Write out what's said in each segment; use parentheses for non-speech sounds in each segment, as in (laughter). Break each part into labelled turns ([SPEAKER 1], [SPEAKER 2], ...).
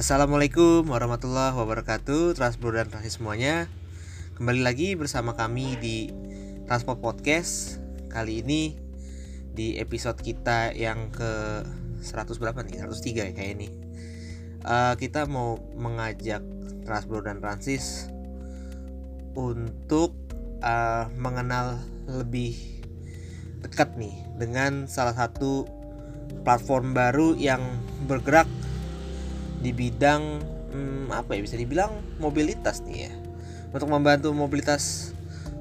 [SPEAKER 1] Assalamualaikum warahmatullahi wabarakatuh Transport dan transit semuanya. Kembali lagi bersama kami di Transport Podcast. Kali ini di episode kita yang ke 100 berapa nih? 103 ya kayak ini. Uh, Kita mau mengajak Transport dan Transis Untuk uh, mengenal lebih dekat nih Dengan salah satu platform baru yang bergerak di bidang hmm, apa ya bisa dibilang mobilitas nih ya. Untuk membantu mobilitas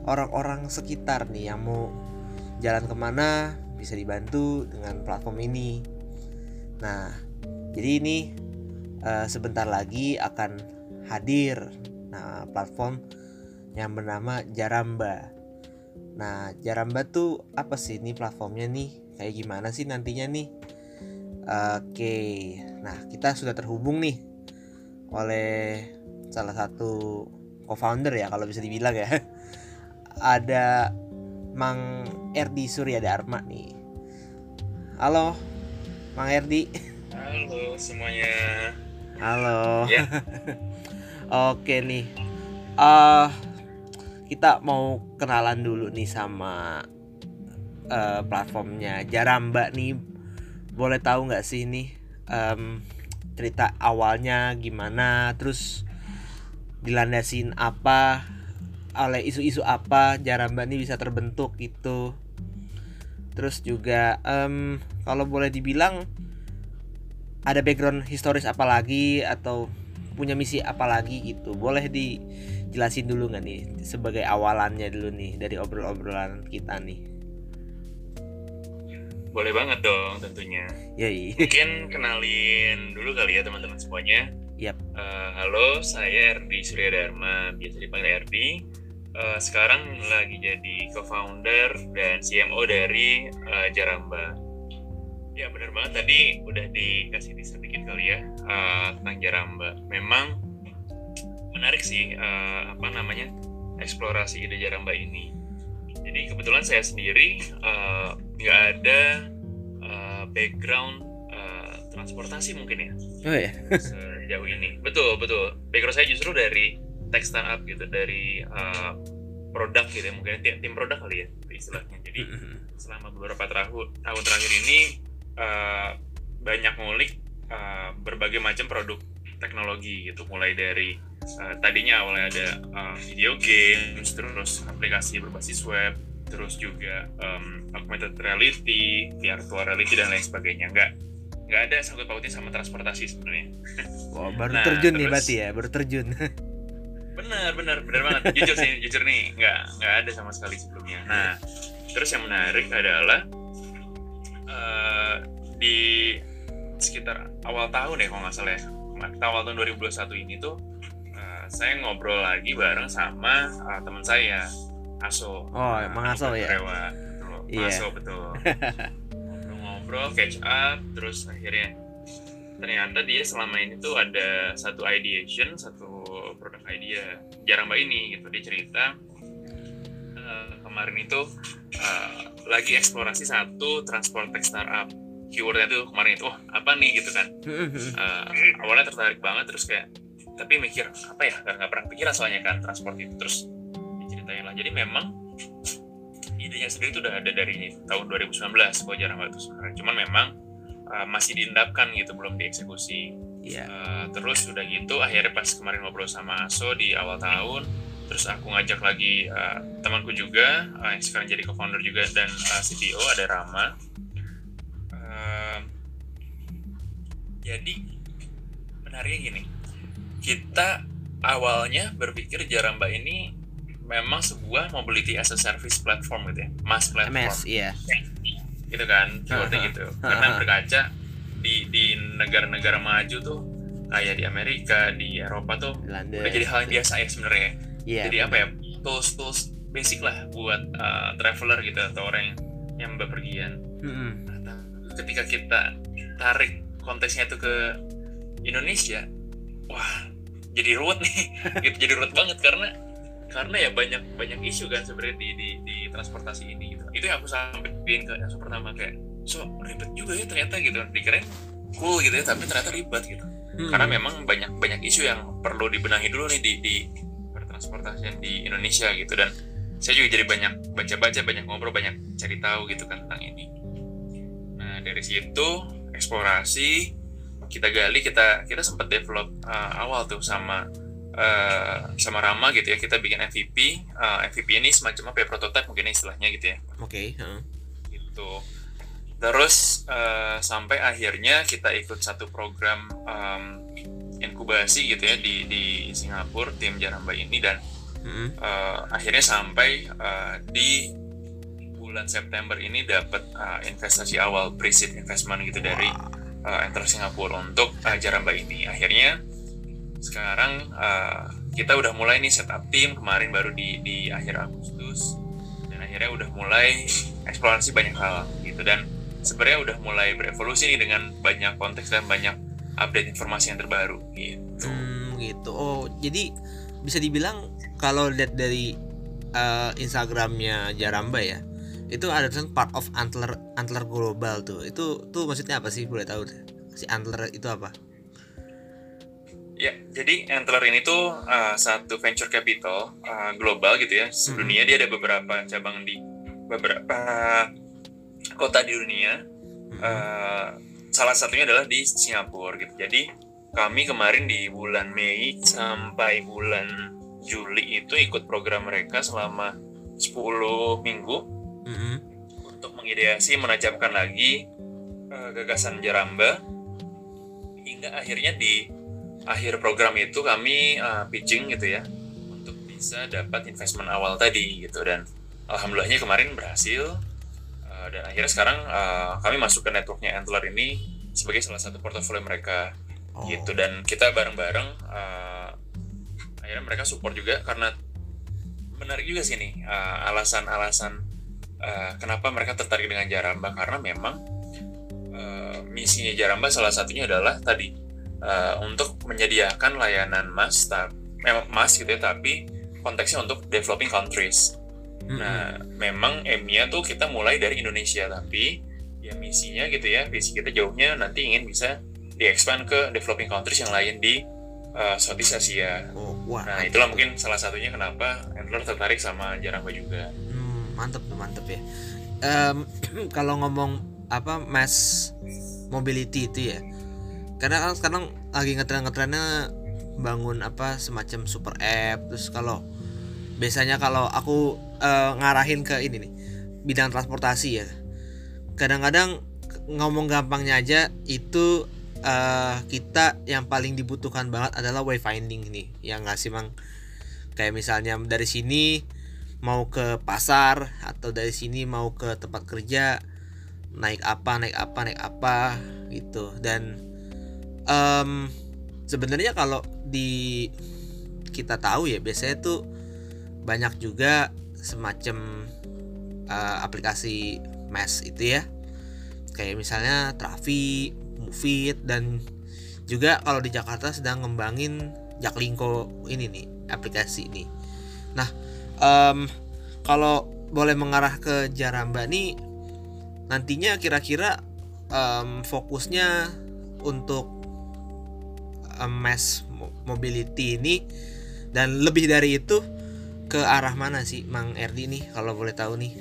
[SPEAKER 1] orang-orang sekitar nih yang mau jalan ke mana bisa dibantu dengan platform ini. Nah jadi ini uh, sebentar lagi akan hadir nah platform yang bernama Jaramba. Nah Jaramba tuh apa sih ini platformnya nih? Kayak gimana sih nantinya nih Oke, nah kita sudah terhubung nih oleh salah satu co-founder ya kalau bisa dibilang ya. (laughs) Ada Mang Erdi Surya Dharma nih. Halo, Mang Erdi.
[SPEAKER 2] Halo semuanya.
[SPEAKER 1] Halo. Ya. (laughs) Oke nih. Uh, kita mau kenalan dulu nih sama uh, platformnya Jaramba nih boleh tahu nggak sih ini um, cerita awalnya gimana? Terus dilandasin apa? Oleh isu-isu apa? Jaramba ini bisa terbentuk gitu. Terus juga um, kalau boleh dibilang ada background historis apa lagi? Atau punya misi apa lagi gitu? Boleh dijelasin dulu nggak nih sebagai awalannya dulu nih dari obrol-obrolan kita nih
[SPEAKER 2] boleh banget dong tentunya.
[SPEAKER 1] Yai.
[SPEAKER 2] Mungkin kenalin dulu kali ya teman-teman semuanya.
[SPEAKER 1] Yap.
[SPEAKER 2] Uh, halo, saya Erdi Surya Dharma, biasa dipanggil Erdi. Uh, sekarang lagi jadi co-founder dan CMO dari uh, Jaramba. Ya benar banget tadi udah dikasih teaser dikit kali ya uh, tentang Jaramba. Memang menarik sih uh, apa namanya eksplorasi ide Jaramba ini jadi kebetulan saya sendiri eh, nggak uh, ada uh, background uh, transportasi mungkin ya.
[SPEAKER 1] Oh ya.
[SPEAKER 2] Sejauh ini. Betul betul. Background saya justru dari tech startup gitu, dari uh, produk gitu ya, mungkin tim, tim produk kali ya istilahnya. Jadi mm-hmm. selama beberapa tahun tahun terakhir ini uh, banyak ngulik uh, berbagai macam produk teknologi gitu, mulai dari uh, tadinya awalnya ada uh, video games terus aplikasi berbasis web terus juga um, augmented reality virtual reality dan lain sebagainya. Nggak nggak ada sangkut pautnya sama transportasi sebenarnya. (laughs)
[SPEAKER 1] Wow, baru nah, terjun terus, nih berarti ya baru terjun. (laughs)
[SPEAKER 2] Benar benar benar banget. Jujur sih jujur nih nggak nggak ada sama sekali sebelumnya. Nah terus yang menarik adalah uh, di sekitar awal tahun ya kalau nggak salah ya awal tahun 2021 ini tuh saya ngobrol lagi bareng sama uh, teman saya Aso.
[SPEAKER 1] Oh, emang Aso ya.
[SPEAKER 2] Rewa. Betul. Iya. Aso betul. Ngobrol-ngobrol, catch up, terus akhirnya ternyata dia selama ini tuh ada satu ideation, satu produk idea jarang mbak ini gitu. Dia cerita uh, kemarin itu uh, lagi eksplorasi satu transport tech startup keywordnya tuh kemarin itu oh apa nih? gitu kan. Uh, (laughs) awalnya tertarik banget terus kayak tapi mikir apa ya? Nggak pernah pikir soalnya kan transport itu terus diceritain lah. Jadi memang idenya sendiri itu udah ada dari tahun 2019 kok jarang banget sekarang cuman memang uh, masih diendapkan gitu belum dieksekusi.
[SPEAKER 1] Yeah. Iya.
[SPEAKER 2] uh, terus udah gitu akhirnya pas kemarin ngobrol sama Aso di awal tahun terus aku ngajak lagi uh, temanku juga uh, yang sekarang jadi co-founder juga dan uh, CTO ada Rama jadi menariknya gini kita awalnya berpikir Jaramba ini memang sebuah mobility as a service platform gitu ya, mass platform.
[SPEAKER 1] MS, iya.
[SPEAKER 2] Gitu kan, keywordnya gitu. Karena berkaca di di negara-negara maju tuh kayak di Amerika, di Eropa tuh London. udah jadi hal yang biasa ya sebenarnya. Yeah, jadi bener. apa ya, tools tools basic lah buat uh, traveler gitu atau orang yang, yang bepergian. Mm -hmm. nah, ketika kita tarik konteksnya itu ke Indonesia, wah jadi ruwet nih. (laughs) Gitu jadi ruwet banget karena karena ya banyak banyak isu kan sebenarnya di, di di transportasi ini gitu. Itu yang aku sampaikan ke yang pertama kayak so ribet juga ya ternyata gitu. Dikirain cool gitu ya tapi ternyata ribet gitu. Hmm. karena memang banyak banyak isu yang perlu dibenahi dulu nih di di transportasi di Indonesia gitu. Dan saya juga jadi banyak baca-baca banyak ngobrol banyak cari tahu gitu kan tentang ini. Nah dari situ eksplorasi kita gali kita kita sempat develop uh, awal tuh sama uh, sama Rama gitu ya kita bikin MVP uh, MVP ini semacam apa ya prototype mungkin istilahnya gitu ya
[SPEAKER 1] oke okay, uh.
[SPEAKER 2] gitu terus uh, sampai akhirnya kita ikut satu program um, inkubasi gitu ya di di Singapura tim Jaramba ini dan hmm. uh, akhirnya sampai uh, di bulan September ini dapat uh, investasi awal pre-seed investment gitu dari uh, Enter Singapura untuk uh, Jaramba ini. Akhirnya sekarang uh, kita udah mulai nih setup tim kemarin baru di di akhir Agustus dan akhirnya udah mulai eksplorasi banyak hal gitu dan sebenarnya udah mulai berevolusi nih dengan banyak konteks dan banyak update informasi yang terbaru gitu.
[SPEAKER 1] Hmm, gitu. Oh, jadi bisa dibilang kalau lihat dari uh, Instagramnya Jaramba ya, itu ada tulisan part of antler antler global tuh. Itu tuh maksudnya apa sih? Boleh tahu si antler itu apa?
[SPEAKER 2] Ya jadi antler ini tuh uh, satu venture capital uh, global gitu ya. Sedunia hmm. dia ada beberapa cabang di beberapa kota di dunia. Hmm. uh, salah satunya adalah di Singapura gitu. Jadi kami kemarin di bulan Mei sampai bulan Juli itu ikut program mereka selama 10 minggu mm-hmm. untuk mengideasi menajamkan lagi uh, gagasan Jaramba hingga akhirnya di akhir program itu kami uh, pitching gitu ya untuk bisa dapat investment awal tadi gitu dan alhamdulillahnya kemarin berhasil uh, dan akhirnya sekarang uh, kami masuk ke networknya Antler ini sebagai salah satu portofolio mereka oh. gitu dan kita bareng-bareng uh, akhirnya mereka support juga karena menarik juga sih nih uh, alasan-alasan uh, kenapa mereka tertarik dengan Jaramba karena memang uh, misinya Jaramba salah satunya adalah tadi uh, untuk menyediakan layanan mas memang mas gitu ya tapi konteksnya untuk developing countries. Mm-hmm. Nah, memang EMEA tuh kita mulai dari Indonesia tapi ya misinya gitu ya, visi kita jauhnya nanti ingin bisa diekspand ke developing countries yang lain di uh, Southeast Asia. Oh, wah, nah, itulah mungkin salah satunya kenapa Endler tertarik sama Jaramba juga
[SPEAKER 1] mantep mantep ya. Um, (clears throat) kalau ngomong apa mass mobility itu ya. Karena kan sekarang lagi ngetren ngetrennya bangun apa semacam super app. Terus kalau biasanya kalau aku uh, ngarahin ke ini nih bidang transportasi ya. Kadang-kadang ngomong gampangnya aja itu uh, kita yang paling dibutuhkan banget adalah wayfinding ini yang ngasih mang? Kayak misalnya dari sini mau ke pasar atau dari sini mau ke tempat kerja naik apa naik apa naik apa gitu dan um, sebenarnya kalau di kita tahu ya biasanya tuh banyak juga semacam uh, aplikasi mass itu ya kayak misalnya Trafi, Movit dan juga kalau di Jakarta sedang ngembangin Jaklingko ini nih aplikasi ini. Nah, um, kalau boleh mengarah ke Jaramba nih nantinya kira-kira um, fokusnya untuk um, mass mobility ini dan lebih dari itu ke arah mana sih Mang Erdi nih kalau boleh tahu nih?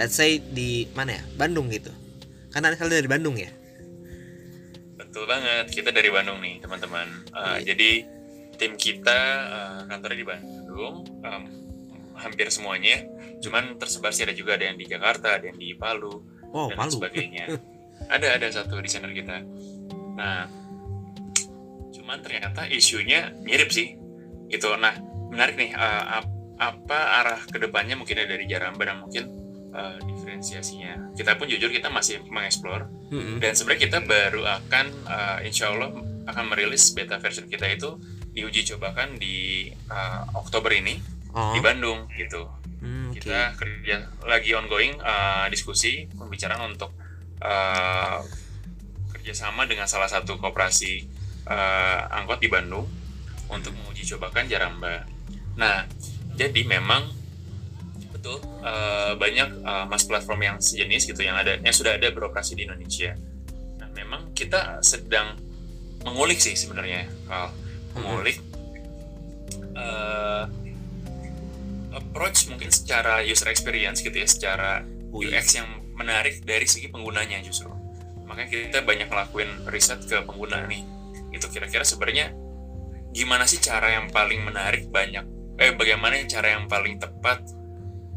[SPEAKER 1] Let's say di mana ya? Bandung gitu. Karena asal dari Bandung ya?
[SPEAKER 2] Betul banget. Kita dari Bandung nih teman-teman. Uh, yeah. jadi tim kita uh, kantornya di Bandung um, hampir semuanya cuman tersebar sih ada juga ada yang di Jakarta ada yang di Palu
[SPEAKER 1] oh,
[SPEAKER 2] dan
[SPEAKER 1] Palu.
[SPEAKER 2] sebagainya. (laughs) Ada ada satu desainer kita. Nah cuman ternyata isunya mirip sih. Gitu. Nah menarik nih uh, apa arah ke depannya mungkin dari Jaramba dan mungkin uh, diferensiasinya. Kita pun jujur kita masih mengeksplor. Mm-hmm. dan sebenarnya kita baru akan uh, insya Allah akan merilis beta version kita itu diuji cobakan di uh, Oktober ini oh. di Bandung gitu. Hmm, okay. Kita kerja lagi ongoing uh, diskusi pembicaraan untuk uh, kerjasama dengan salah satu koperasi uh, angkot di Bandung untuk menguji cobakan Jaramba. Nah, jadi memang betul uh, banyak uh, mas platform yang sejenis gitu yang ada yang sudah ada beroperasi di Indonesia. Nah, memang kita sedang mengulik sih sebenarnya Kal. Mengulik uh, approach mungkin secara user experience gitu ya secara
[SPEAKER 1] Oh, iya.
[SPEAKER 2] UX yang menarik dari segi penggunanya justru. Makanya kita banyak ngelakuin riset ke pengguna nih. Itu kira-kira sebenarnya gimana sih cara yang paling menarik banyak eh bagaimana cara yang paling tepat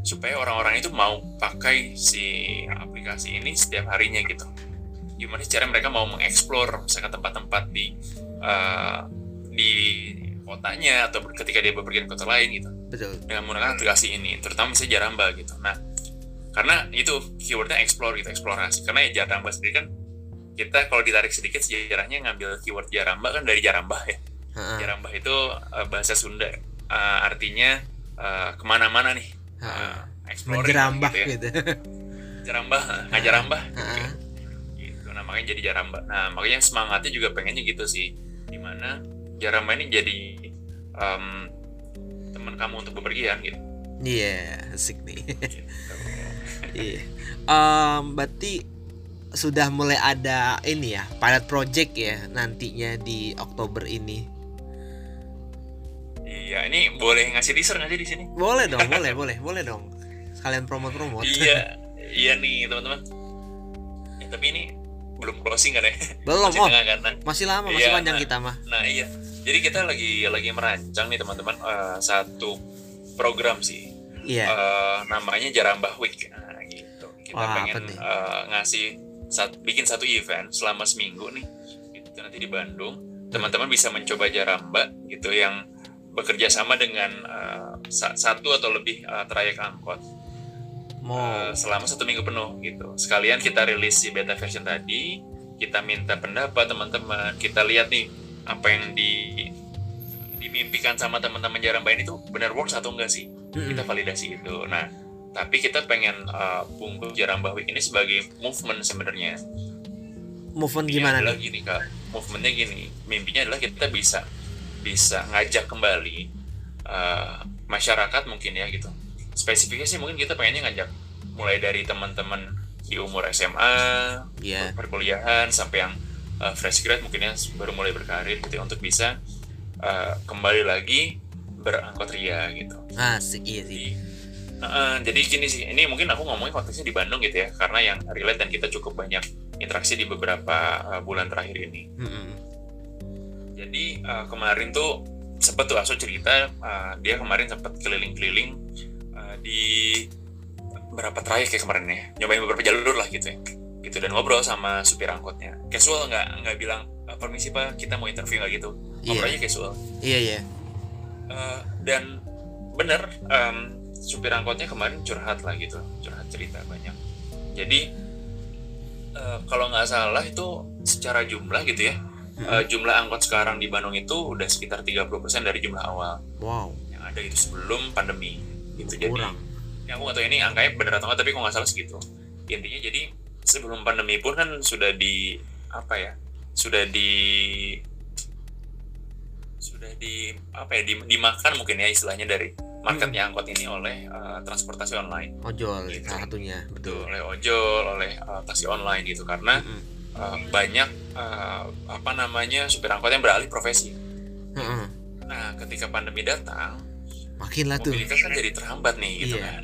[SPEAKER 2] supaya orang-orang itu mau pakai si aplikasi ini setiap harinya gitu? Gimana sih cara mereka mau mengeksplor misalkan tempat-tempat di eh, di kotanya atau ketika dia bepergian ke kota lain gitu.
[SPEAKER 1] Betul.
[SPEAKER 2] Dengan menggunakan aplikasi ini terutama misalnya Jaramba gitu. Nah karena itu keywordnya explore gitu eksplorasi. Karena ya Jaramba sendiri kan kita kalau ditarik sedikit sejarahnya ngambil keyword Jaramba kan dari Jarambah ya.
[SPEAKER 1] Ha-ha.
[SPEAKER 2] Jarambah itu uh, bahasa Sunda. Uh, artinya uh, ke mana-mana
[SPEAKER 1] nih.
[SPEAKER 2] Uh, exploring
[SPEAKER 1] menjerambah
[SPEAKER 2] gitu ya.
[SPEAKER 1] gitu.
[SPEAKER 2] Jarambah ngajarambah
[SPEAKER 1] Ha-ha.
[SPEAKER 2] gitu nah makanya jadi Jarambah. Nah makanya semangatnya juga pengennya gitu sih. Di mana Jarambah ini jadi um, teman kamu untuk bepergian gitu,
[SPEAKER 1] iya asik nih
[SPEAKER 2] gitu. (laughs)
[SPEAKER 1] Iya. Em, berarti sudah mulai ada ini ya, pilot project ya nantinya di Oktober ini.
[SPEAKER 2] Iya, ini boleh ngasih teaser nggak sih di sini?
[SPEAKER 1] Boleh dong, (laughs) boleh, boleh, boleh dong. Sekalian promote-promote.
[SPEAKER 2] iya, (laughs) iya nih teman-teman. Ya, tapi ini belum closing kan ya?
[SPEAKER 1] Belum,
[SPEAKER 2] Masih
[SPEAKER 1] oh.
[SPEAKER 2] tengah kan?
[SPEAKER 1] Masih lama, masih
[SPEAKER 2] Iya,
[SPEAKER 1] panjang
[SPEAKER 2] nah.
[SPEAKER 1] kita mah.
[SPEAKER 2] Nah iya, jadi kita lagi lagi merancang nih teman-teman eh, satu program sih,
[SPEAKER 1] Iya.
[SPEAKER 2] Eh, namanya Jarambah Week. Nah, gitu. Kita
[SPEAKER 1] Wah,
[SPEAKER 2] pengen eh, ngasih sat- bikin satu event selama seminggu nih, itu nanti di Bandung. Teman-teman bisa mencoba Jaramba gitu yang bekerja sama dengan sa- satu atau lebih eh, trayek angkot
[SPEAKER 1] Mau
[SPEAKER 2] selama satu minggu penuh gitu. Sekalian kita rilis si beta version tadi, kita minta pendapat teman-teman, kita lihat nih apa yang di dimimpikan sama teman-teman Jaramba ini tuh benar works atau enggak sih? Kita validasi itu. Nah, tapi kita pengen uh, bungkus Jaramba Week ini sebagai movement sebenarnya.
[SPEAKER 1] movement gimana
[SPEAKER 2] adalah
[SPEAKER 1] nih?
[SPEAKER 2] gini kak, movementnya gini. Mimpinya adalah kita bisa bisa ngajak kembali uh, masyarakat mungkin ya gitu. Spesifiknya sih mungkin kita pengennya ngajak mulai dari teman-teman di umur SMA,
[SPEAKER 1] Iya.
[SPEAKER 2] perkuliahan sampai yang uh, fresh grad mungkin ya baru mulai berkarir gitu ya, untuk bisa uh, kembali lagi berangkot ria gitu.
[SPEAKER 1] Asik iya sih.
[SPEAKER 2] Jadi, uh, jadi gini sih, ini mungkin aku ngomongin konteksnya di Bandung gitu ya, karena yang relate dan kita cukup banyak interaksi di beberapa uh, bulan terakhir ini.
[SPEAKER 1] Mm-mm.
[SPEAKER 2] Jadi uh, kemarin tuh sempet tuh Aso cerita, uh, dia kemarin sempat keliling-keliling uh, di berapa trayek ya kemarin ya, nyobain beberapa jalur lah gitu ya, gitu dan ngobrol sama supir angkotnya. Casual nggak nggak bilang "Eh, permisi pak, kita mau interview nggak gitu, ngobrol
[SPEAKER 1] Iya.
[SPEAKER 2] aja casual.
[SPEAKER 1] Iya iya.
[SPEAKER 2] Uh, dan bener um, supir angkotnya kemarin curhat lah gitu curhat cerita banyak jadi uh, kalau nggak salah itu secara jumlah gitu ya uh, jumlah angkot sekarang di Bandung itu udah sekitar 30% dari jumlah awal
[SPEAKER 1] Wow.
[SPEAKER 2] yang ada itu sebelum pandemi gitu jadi
[SPEAKER 1] Kurang.
[SPEAKER 2] ya aku nggak tahu ini angkanya bener atau nggak tapi kok nggak salah segitu intinya jadi sebelum pandemi pun kan sudah di apa ya sudah di sudah di apa ya di- dimakan mungkin ya istilahnya dari marketnya angkot ini oleh uh, transportasi online
[SPEAKER 1] Ojol
[SPEAKER 2] Gitu.
[SPEAKER 1] salah satunya.
[SPEAKER 2] Betul, oleh ojol oleh uh, taksi online gitu karena
[SPEAKER 1] Mm-mm.
[SPEAKER 2] uh, banyak uh, apa namanya supir angkot yang beralih profesi
[SPEAKER 1] Heeh.
[SPEAKER 2] nah ketika pandemi datang
[SPEAKER 1] Makin lah tuh.
[SPEAKER 2] mobilitas kan jadi terhambat nih gitu
[SPEAKER 1] Iya.
[SPEAKER 2] kan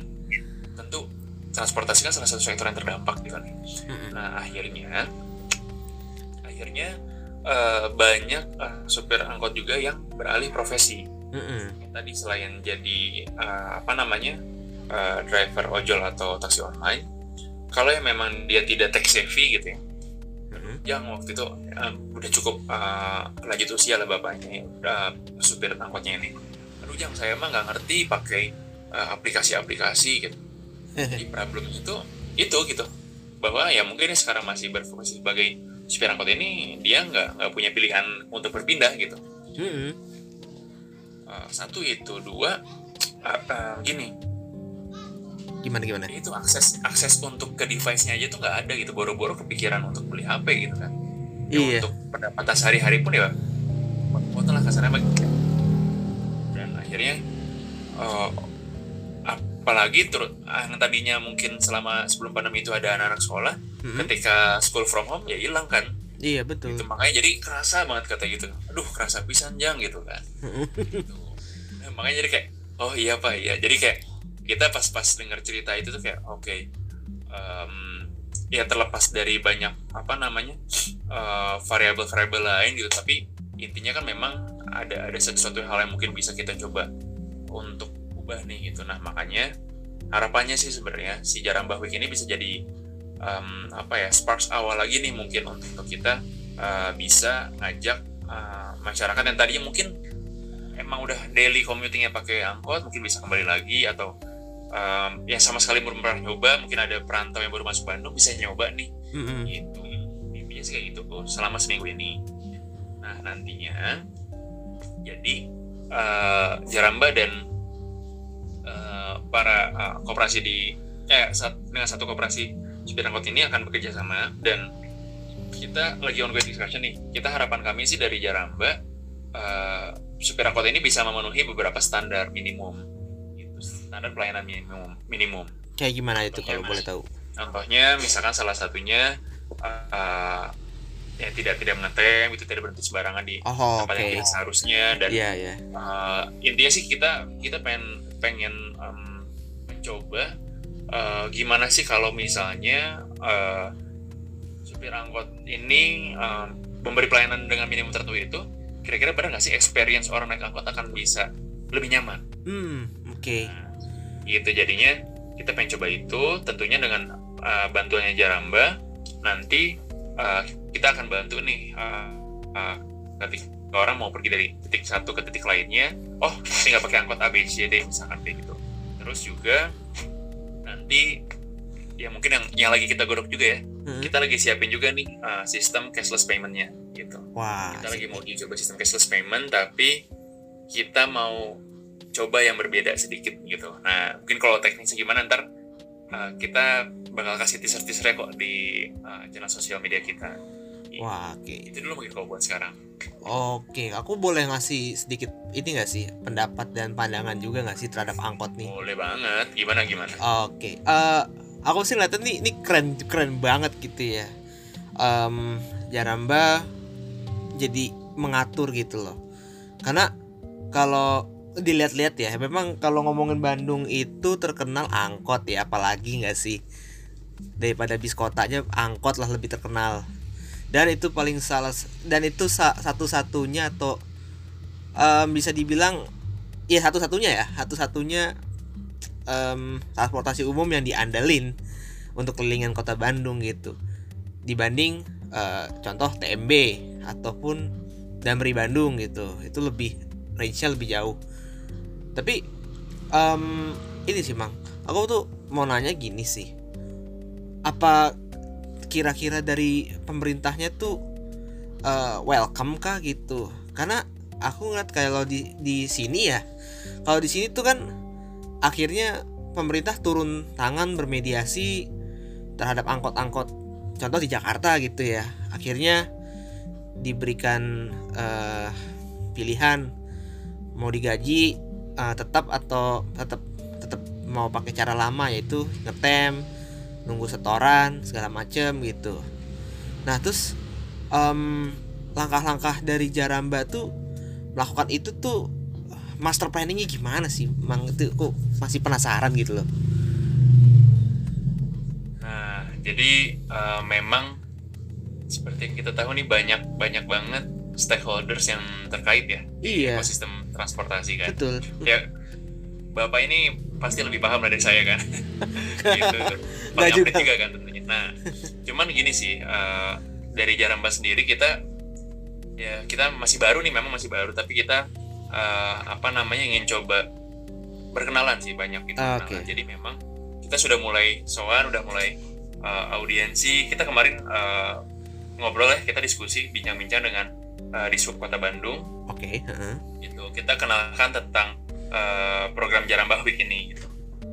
[SPEAKER 2] tentu transportasi kan salah satu sektor yang terdampak gitu kan nah akhirnya akhirnya eh, banyak eh, supir angkot juga yang beralih profesi. Tadi selain jadi eh, apa namanya eh, driver ojol atau taksi online kalau yang memang dia tidak tech savvy gitu ya yang waktu itu eh, udah cukup eh, lanjut usia lah bapaknya udah supir angkotnya ini. Aduh yang saya mah nggak ngerti pakai eh, aplikasi-aplikasi gitu jadi problemnya itu itu gitu. Bahwa ya mungkin sekarang masih berfungsi sebagai supir angkot ini dia nggak nggak punya pilihan untuk berpindah gitu.
[SPEAKER 1] Mm-mm.
[SPEAKER 2] Eh, satu itu. Dua eh, eh, gini.
[SPEAKER 1] Gimana gimana?
[SPEAKER 2] itu akses akses untuk ke device-nya aja tuh nggak ada gitu. Boro-boro kepikiran untuk beli HP gitu kan. Ya,
[SPEAKER 1] Iya.
[SPEAKER 2] untuk pendapatan sehari-hari pun ya foto lah kasarnya dan akhirnya eh, apalagi terus yang tadinya mungkin selama sebelum pandemi itu ada anak-anak sekolah
[SPEAKER 1] Mm-mm.
[SPEAKER 2] ketika school from home ya hilang kan?
[SPEAKER 1] Iya betul.
[SPEAKER 2] Gitu makanya jadi kerasa banget kata gitu. Aduh kerasa pisan jang gitu kan. Gitu. Nah, makanya jadi kayak oh iya pak iya. Jadi kayak kita pas-pas dengar cerita itu tuh kayak oke okay, um, ya terlepas dari banyak apa namanya uh, variabel-variabel lain gitu tapi intinya kan memang ada ada sesuatu hal yang mungkin bisa kita coba untuk ubah nih gitu. Nah makanya harapannya sih sebenarnya si jarang bahwik ini bisa jadi um, apa ya sparks awal lagi nih mungkin untuk kita uh, bisa ngajak uh, masyarakat yang tadinya mungkin emang udah daily commutingnya pakai angkot mungkin bisa kembali lagi atau um, yang sama sekali belum pernah nyoba mungkin ada perantau yang baru masuk Bandung bisa nyoba nih. Mm-hmm. gitu intinya sih kayak gitu kok selama seminggu ini. Nah nantinya jadi uh, Jaramba dan para uh, koperasi di eh saat, dengan satu koperasi supir angkot ini akan bekerja sama dan kita lagi ongoing discussion nih. Kita harapan kami sih dari Jaramba uh, supir angkot ini bisa memenuhi beberapa standar minimum. Standar pelayanan minimum minimum.
[SPEAKER 1] Kayak gimana itu kalau boleh tahu?
[SPEAKER 2] Contohnya misalkan salah satunya uh, ya tidak tidak mengetem itu tidak berhenti sembarangan di oh, tempat okay. yang seharusnya dan yeah, yeah. Uh, intinya sih kita kita pengen pengen um, mencoba uh, gimana sih kalau misalnya uh, supir angkot ini um, memberi pelayanan dengan minimum tertentu itu kira-kira benar nggak sih experience orang naik angkot akan bisa lebih nyaman?
[SPEAKER 1] Hmm, oke. Okay. Nah,
[SPEAKER 2] gitu jadinya kita pengen coba itu tentunya dengan uh, bantuannya Jaramba nanti uh, kita akan bantu nih uh, uh, ketika orang mau pergi dari titik satu ke titik lainnya oh tinggal pakai angkot ABCD misalkan kayak gitu terus juga nanti ya mungkin yang yang lagi kita godok juga ya hmm. kita lagi siapin juga nih uh, sistem cashless paymentnya gitu
[SPEAKER 1] Wah,
[SPEAKER 2] kita lagi mau coba sistem cashless payment tapi kita mau coba yang berbeda sedikit gitu. Nah, mungkin kalau teknisnya gimana ntar uh, kita bakal kasih teaser-teaser kok di uh, channel sosial media kita.
[SPEAKER 1] Wah, oke. Okay.
[SPEAKER 2] Itu dulu mungkin kalau buat sekarang.
[SPEAKER 1] Oke, aku boleh ngasih sedikit ini gak sih pendapat dan pandangan juga gak sih terhadap angkot nih?
[SPEAKER 2] Boleh banget. Gimana gimana?
[SPEAKER 1] Oke, uh, aku sih ngeliatnya nih ini keren keren banget gitu ya. Um, Jaramba jadi mengatur gitu loh. Karena kalau dilihat-lihat ya memang kalau ngomongin Bandung itu terkenal angkot ya apalagi nggak sih daripada bis kotanya angkot lah lebih terkenal dan itu paling salah dan itu satu-satunya atau um, bisa dibilang ya satu-satunya ya satu-satunya um, transportasi umum yang diandalin untuk kelilingan kota Bandung gitu. Dibanding uh, contoh TMB ataupun Damri Bandung gitu. Itu lebih range-nya lebih jauh. Tapi um, ini sih mang. Aku tuh mau nanya gini sih. Apa kira-kira dari pemerintahnya tuh uh, welcome kah gitu? Karena aku ngeliat kalau di di sini ya kalau di sini tuh kan akhirnya pemerintah turun tangan bermediasi terhadap angkot-angkot. Contoh di Jakarta gitu ya akhirnya diberikan uh, pilihan mau digaji uh, tetap atau tetap tetap mau pakai cara lama yaitu ngetem nunggu setoran segala macem gitu. Nah terus um, langkah-langkah dari Jaramba tuh melakukan itu tuh master planningnya gimana sih? Mang itu kok masih penasaran gitu loh.
[SPEAKER 2] Nah jadi uh, memang seperti yang kita tahu nih banyak banyak banget stakeholders yang terkait ya
[SPEAKER 1] iya.
[SPEAKER 2] ekosistem transportasi kan.
[SPEAKER 1] Betul.
[SPEAKER 2] Ya bapak ini pasti lebih paham dari saya kan (laughs) gitu
[SPEAKER 1] Nggak juga.
[SPEAKER 2] juga kan tentunya nah cuman gini sih uh, dari Jaramba sendiri kita ya kita masih baru nih memang masih baru tapi kita uh, apa namanya ingin coba berkenalan sih banyak gitu
[SPEAKER 1] ah, okay.
[SPEAKER 2] jadi memang kita sudah mulai soal udah mulai uh, audiensi kita kemarin uh, ngobrol ya kita diskusi bincang-bincang dengan uh, di sub kota Bandung.
[SPEAKER 1] Oke. Okay. Uh-huh.
[SPEAKER 2] Itu kita kenalkan tentang uh, program Jarambah Week ini. Gitu.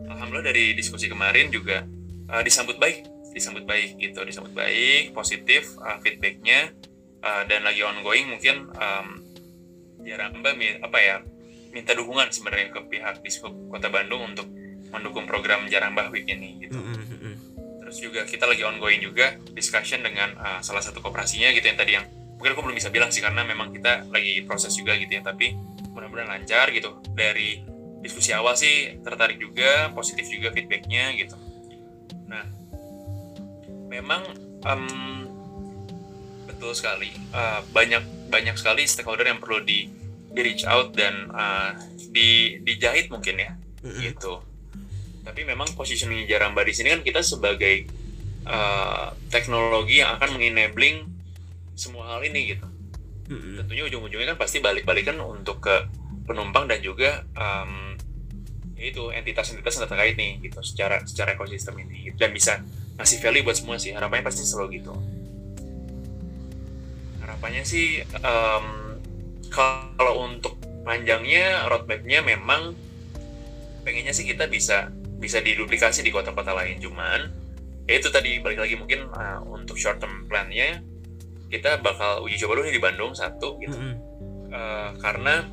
[SPEAKER 2] Alhamdulillah dari diskusi kemarin juga uh, disambut baik, disambut baik gitu, disambut baik, positif uh, feedbacknya uh, dan lagi ongoing mungkin um, Jarambah apa ya minta dukungan sebenarnya ke pihak di kota Bandung untuk mendukung program Jarambah Week ini gitu. Mm-hmm. Terus terus juga kita lagi ongoing juga discussion dengan uh, salah satu kooperasinya gitu yang tadi yang mungkin aku belum bisa bilang sih karena memang kita lagi proses juga gitu ya tapi mudah-mudahan lancar gitu. Dari diskusi awal sih tertarik juga positif juga feedbacknya gitu. Nah memang um, betul sekali. Uh, banyak banyak sekali stakeholder yang perlu di di reach out dan uh, di dijahit mungkin ya mm-hmm. gitu. Tapi memang positioning Jaramba di sini kan kita sebagai uh, teknologi yang akan mengenabling semua hal ini gitu mm-hmm. tentunya ujung-ujungnya kan pasti balik-balikan untuk ke penumpang dan juga um, itu entitas-entitas yang terkait nih gitu secara secara ekosistem ini gitu. dan bisa ngasih value buat semua sih harapannya pasti selalu gitu harapannya sih um, kalau untuk panjangnya roadmapnya memang pengennya sih kita bisa bisa diduplikasi di kota-kota lain cuman ya itu tadi balik lagi mungkin uh, untuk short term plan-nya kita bakal uji coba dulu di Bandung satu gitu. Mm -hmm. uh, karena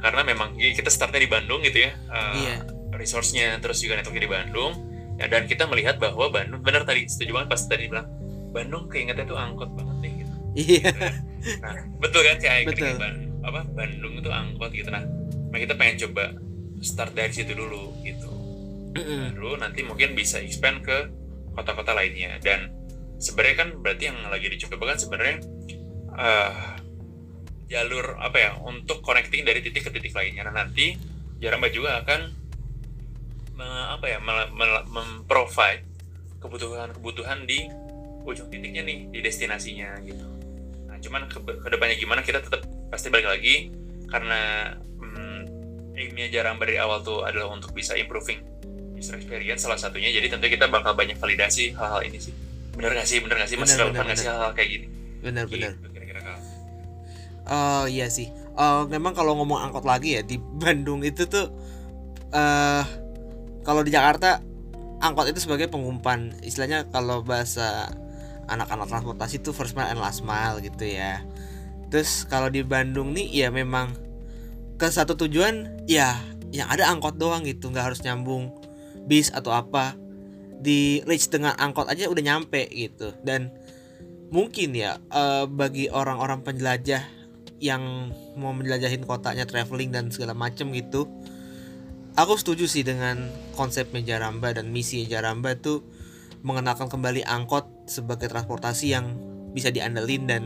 [SPEAKER 2] karena memang kita startnya di Bandung gitu ya uh, yeah. resource-nya terus juga networknya di Bandung. Ya, dan kita melihat bahwa Bandung benar tadi setuju banget pas tadi bilang Bandung keingetnya tuh angkot banget nih gitu.
[SPEAKER 1] Iya. Yeah. (laughs)
[SPEAKER 2] nah betul kan kayak betul. Apa Bandung itu angkot gitu. Nah nah kita pengen coba start dari situ dulu gitu. Dulu nanti mungkin bisa expand ke kota-kota lainnya. Dan sebenarnya kan berarti yang lagi dicoba kan sebenarnya uh, jalur apa ya untuk connecting dari titik ke titik lainnya. Nah nanti Jaramba juga akan me, apa ya memprovide kebutuhan-kebutuhan di ujung titiknya nih di destinasinya gitu. Nah cuman ke, ke depannya gimana kita tetap pasti balik lagi karena hmm, aimnya jarang dari awal tuh adalah untuk bisa improving user experience salah satunya. Jadi tentu kita bakal banyak validasi hal-hal ini sih bener gak sih? Bener gak sih? Masih relevan gak sih hal-hal kayak gini?
[SPEAKER 1] Bener bener. gitu, kira-kira uh, iya sih. Uh, memang kalau ngomong angkot lagi ya di (laughs) Bandung itu tuh uh, kalau di Jakarta angkot itu sebagai pengumpan. Istilahnya kalau bahasa anak-anak transportasi itu first mile and last mile gitu ya. Terus kalau di Bandung nih ya memang ke satu tujuan ya yang ada angkot doang gitu. Nggak harus nyambung bis atau apa di reach dengan angkot aja udah nyampe gitu. Dan mungkin ya uh, bagi orang-orang penjelajah yang mau menjelajahin kotanya traveling dan segala macem gitu aku setuju sih dengan konsepnya Jaramba dan misi Jaramba tuh mengenalkan kembali angkot sebagai transportasi yang bisa diandelin dan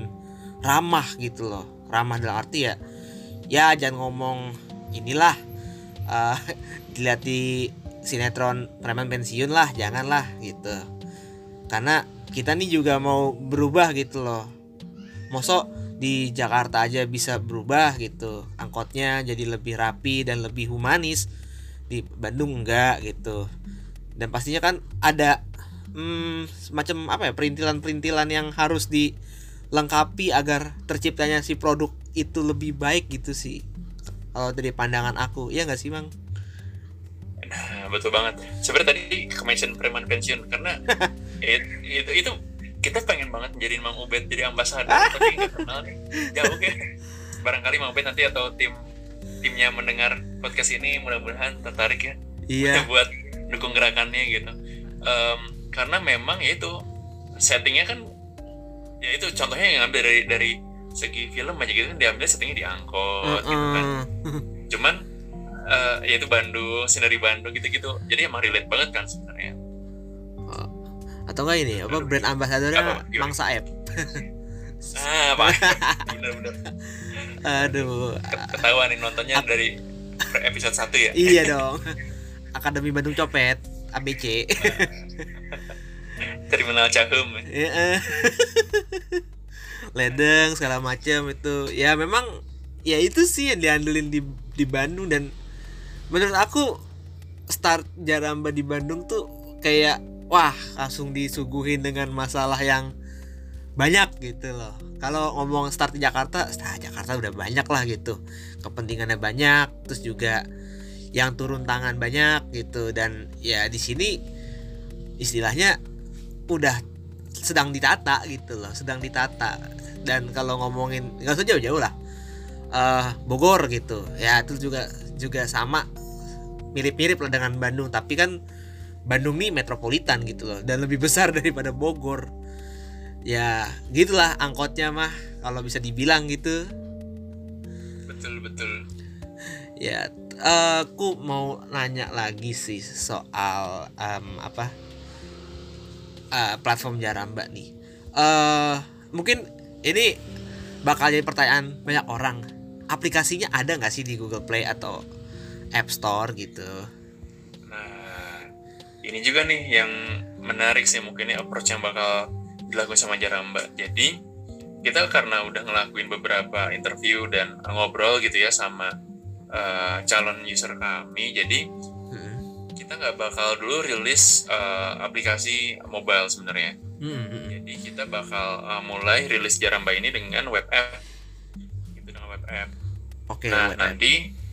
[SPEAKER 1] ramah gitu loh. Ramah dalam arti ya ya jangan ngomong inilah uh, (laughs) dilihat di sinetron preman pensiun lah janganlah gitu. Karena kita nih juga mau berubah gitu loh. Mosok di Jakarta aja bisa berubah gitu. Angkotnya jadi lebih rapi dan lebih humanis. Di Bandung enggak gitu. Dan pastinya kan ada hmm, semacam apa ya perintilan-perintilan yang harus di lengkapi agar terciptanya si produk itu lebih baik gitu sih. Kalau dari pandangan aku ya nggak sih bang
[SPEAKER 2] nah betul banget. Sebenarnya tadi mention preman pensiun karena (laughs) it, itu itu kita pengen banget jadi Mang Ubed jadi ambasador tapi nggak (laughs) kenal nih. Jauh ya. Barangkali Mang Ubed nanti atau tim timnya mendengar podcast ini mudah-mudahan tertarik ya.
[SPEAKER 1] Iya.
[SPEAKER 2] buat dukung gerakannya gitu. Um, karena memang ya itu settingnya kan ya itu contohnya yang ambil dari dari segi film aja gitu kan diambil settingnya di angkot uh -uh. gitu kan. Cuman uh, ya itu Bandung sinari Bandung gitu-gitu. Jadi emang relate banget kan sebenarnya.
[SPEAKER 1] Oh. atau enggak ini apa brand ambassadornya Mang Saeb
[SPEAKER 2] ah apa? (laughs) Bener-bener
[SPEAKER 1] aduh.
[SPEAKER 2] Ketahuan nih nontonnya dari episode 1 ya?
[SPEAKER 1] Iya dong. Akademi Bandung Copet ABC (laughs)
[SPEAKER 2] terminal Cahem
[SPEAKER 1] ya, (laughs) ledeng segala macam itu. Ya memang ya itu sih yang diandelin di di Bandung dan menurut aku start Jaramba di Bandung tuh kayak wah langsung disuguhin dengan masalah yang banyak gitu loh. Kalau ngomong start di Jakarta nah Jakarta udah banyak lah gitu. Kepentingannya banyak terus juga yang turun tangan banyak gitu. Dan ya di sini istilahnya udah sedang ditata gitu loh sedang ditata. Dan kalau ngomongin nggak usah jauh-jauh lah. Uh, Bogor gitu. Ya itu juga juga sama mirip-mirip lah dengan Bandung tapi kan Bandung nih metropolitan gitu loh dan lebih besar (laughs) daripada Bogor. Ya gitulah angkotnya mah kalau bisa dibilang gitu.
[SPEAKER 2] Betul betul.
[SPEAKER 1] Ya aku mau nanya lagi sih soal em, apa eh, platform Jaramba nih. Eh mungkin ini bakal jadi pertanyaan banyak orang. Aplikasinya ada nggak sih di Google Play atau App Store gitu
[SPEAKER 2] Nah, ini juga nih yang menarik sih mungkin ini approach yang bakal dilakukan sama Jaramba. Jadi, kita karena udah ngelakuin beberapa interview dan ngobrol gitu ya sama eh, calon user kami, jadi
[SPEAKER 1] Hmm.
[SPEAKER 2] kita nggak bakal dulu rilis eh, aplikasi mobile sebenarnya.
[SPEAKER 1] Hmm, hmm.
[SPEAKER 2] Jadi kita bakal eh, mulai rilis Jaramba ini dengan web app, gitu dengan web app.
[SPEAKER 1] oke
[SPEAKER 2] Nah,
[SPEAKER 1] web app.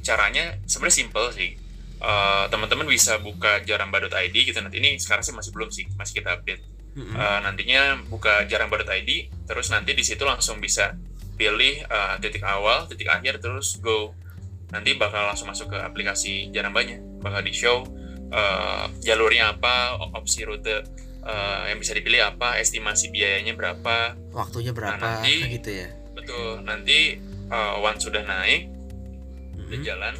[SPEAKER 2] Caranya sebenarnya simple sih. Eh, teman-teman bisa buka jaramba.id gitu. Nanti ini sekarang sih masih belum sih masih kita update.
[SPEAKER 1] Hmm, hmm.
[SPEAKER 2] Eh, nantinya buka jaramba.id terus nanti di situ langsung bisa pilih eh, titik awal titik akhir terus go. Nanti bakal langsung masuk ke aplikasi jarambanya. Bakal di show eh, jalurnya apa opsi rute eh, yang bisa dipilih apa estimasi biayanya berapa.
[SPEAKER 1] Waktunya berapa
[SPEAKER 2] Nah, nanti-
[SPEAKER 1] Nah, gitu ya?
[SPEAKER 2] betul. Nanti eh, once sudah naik udah jalan.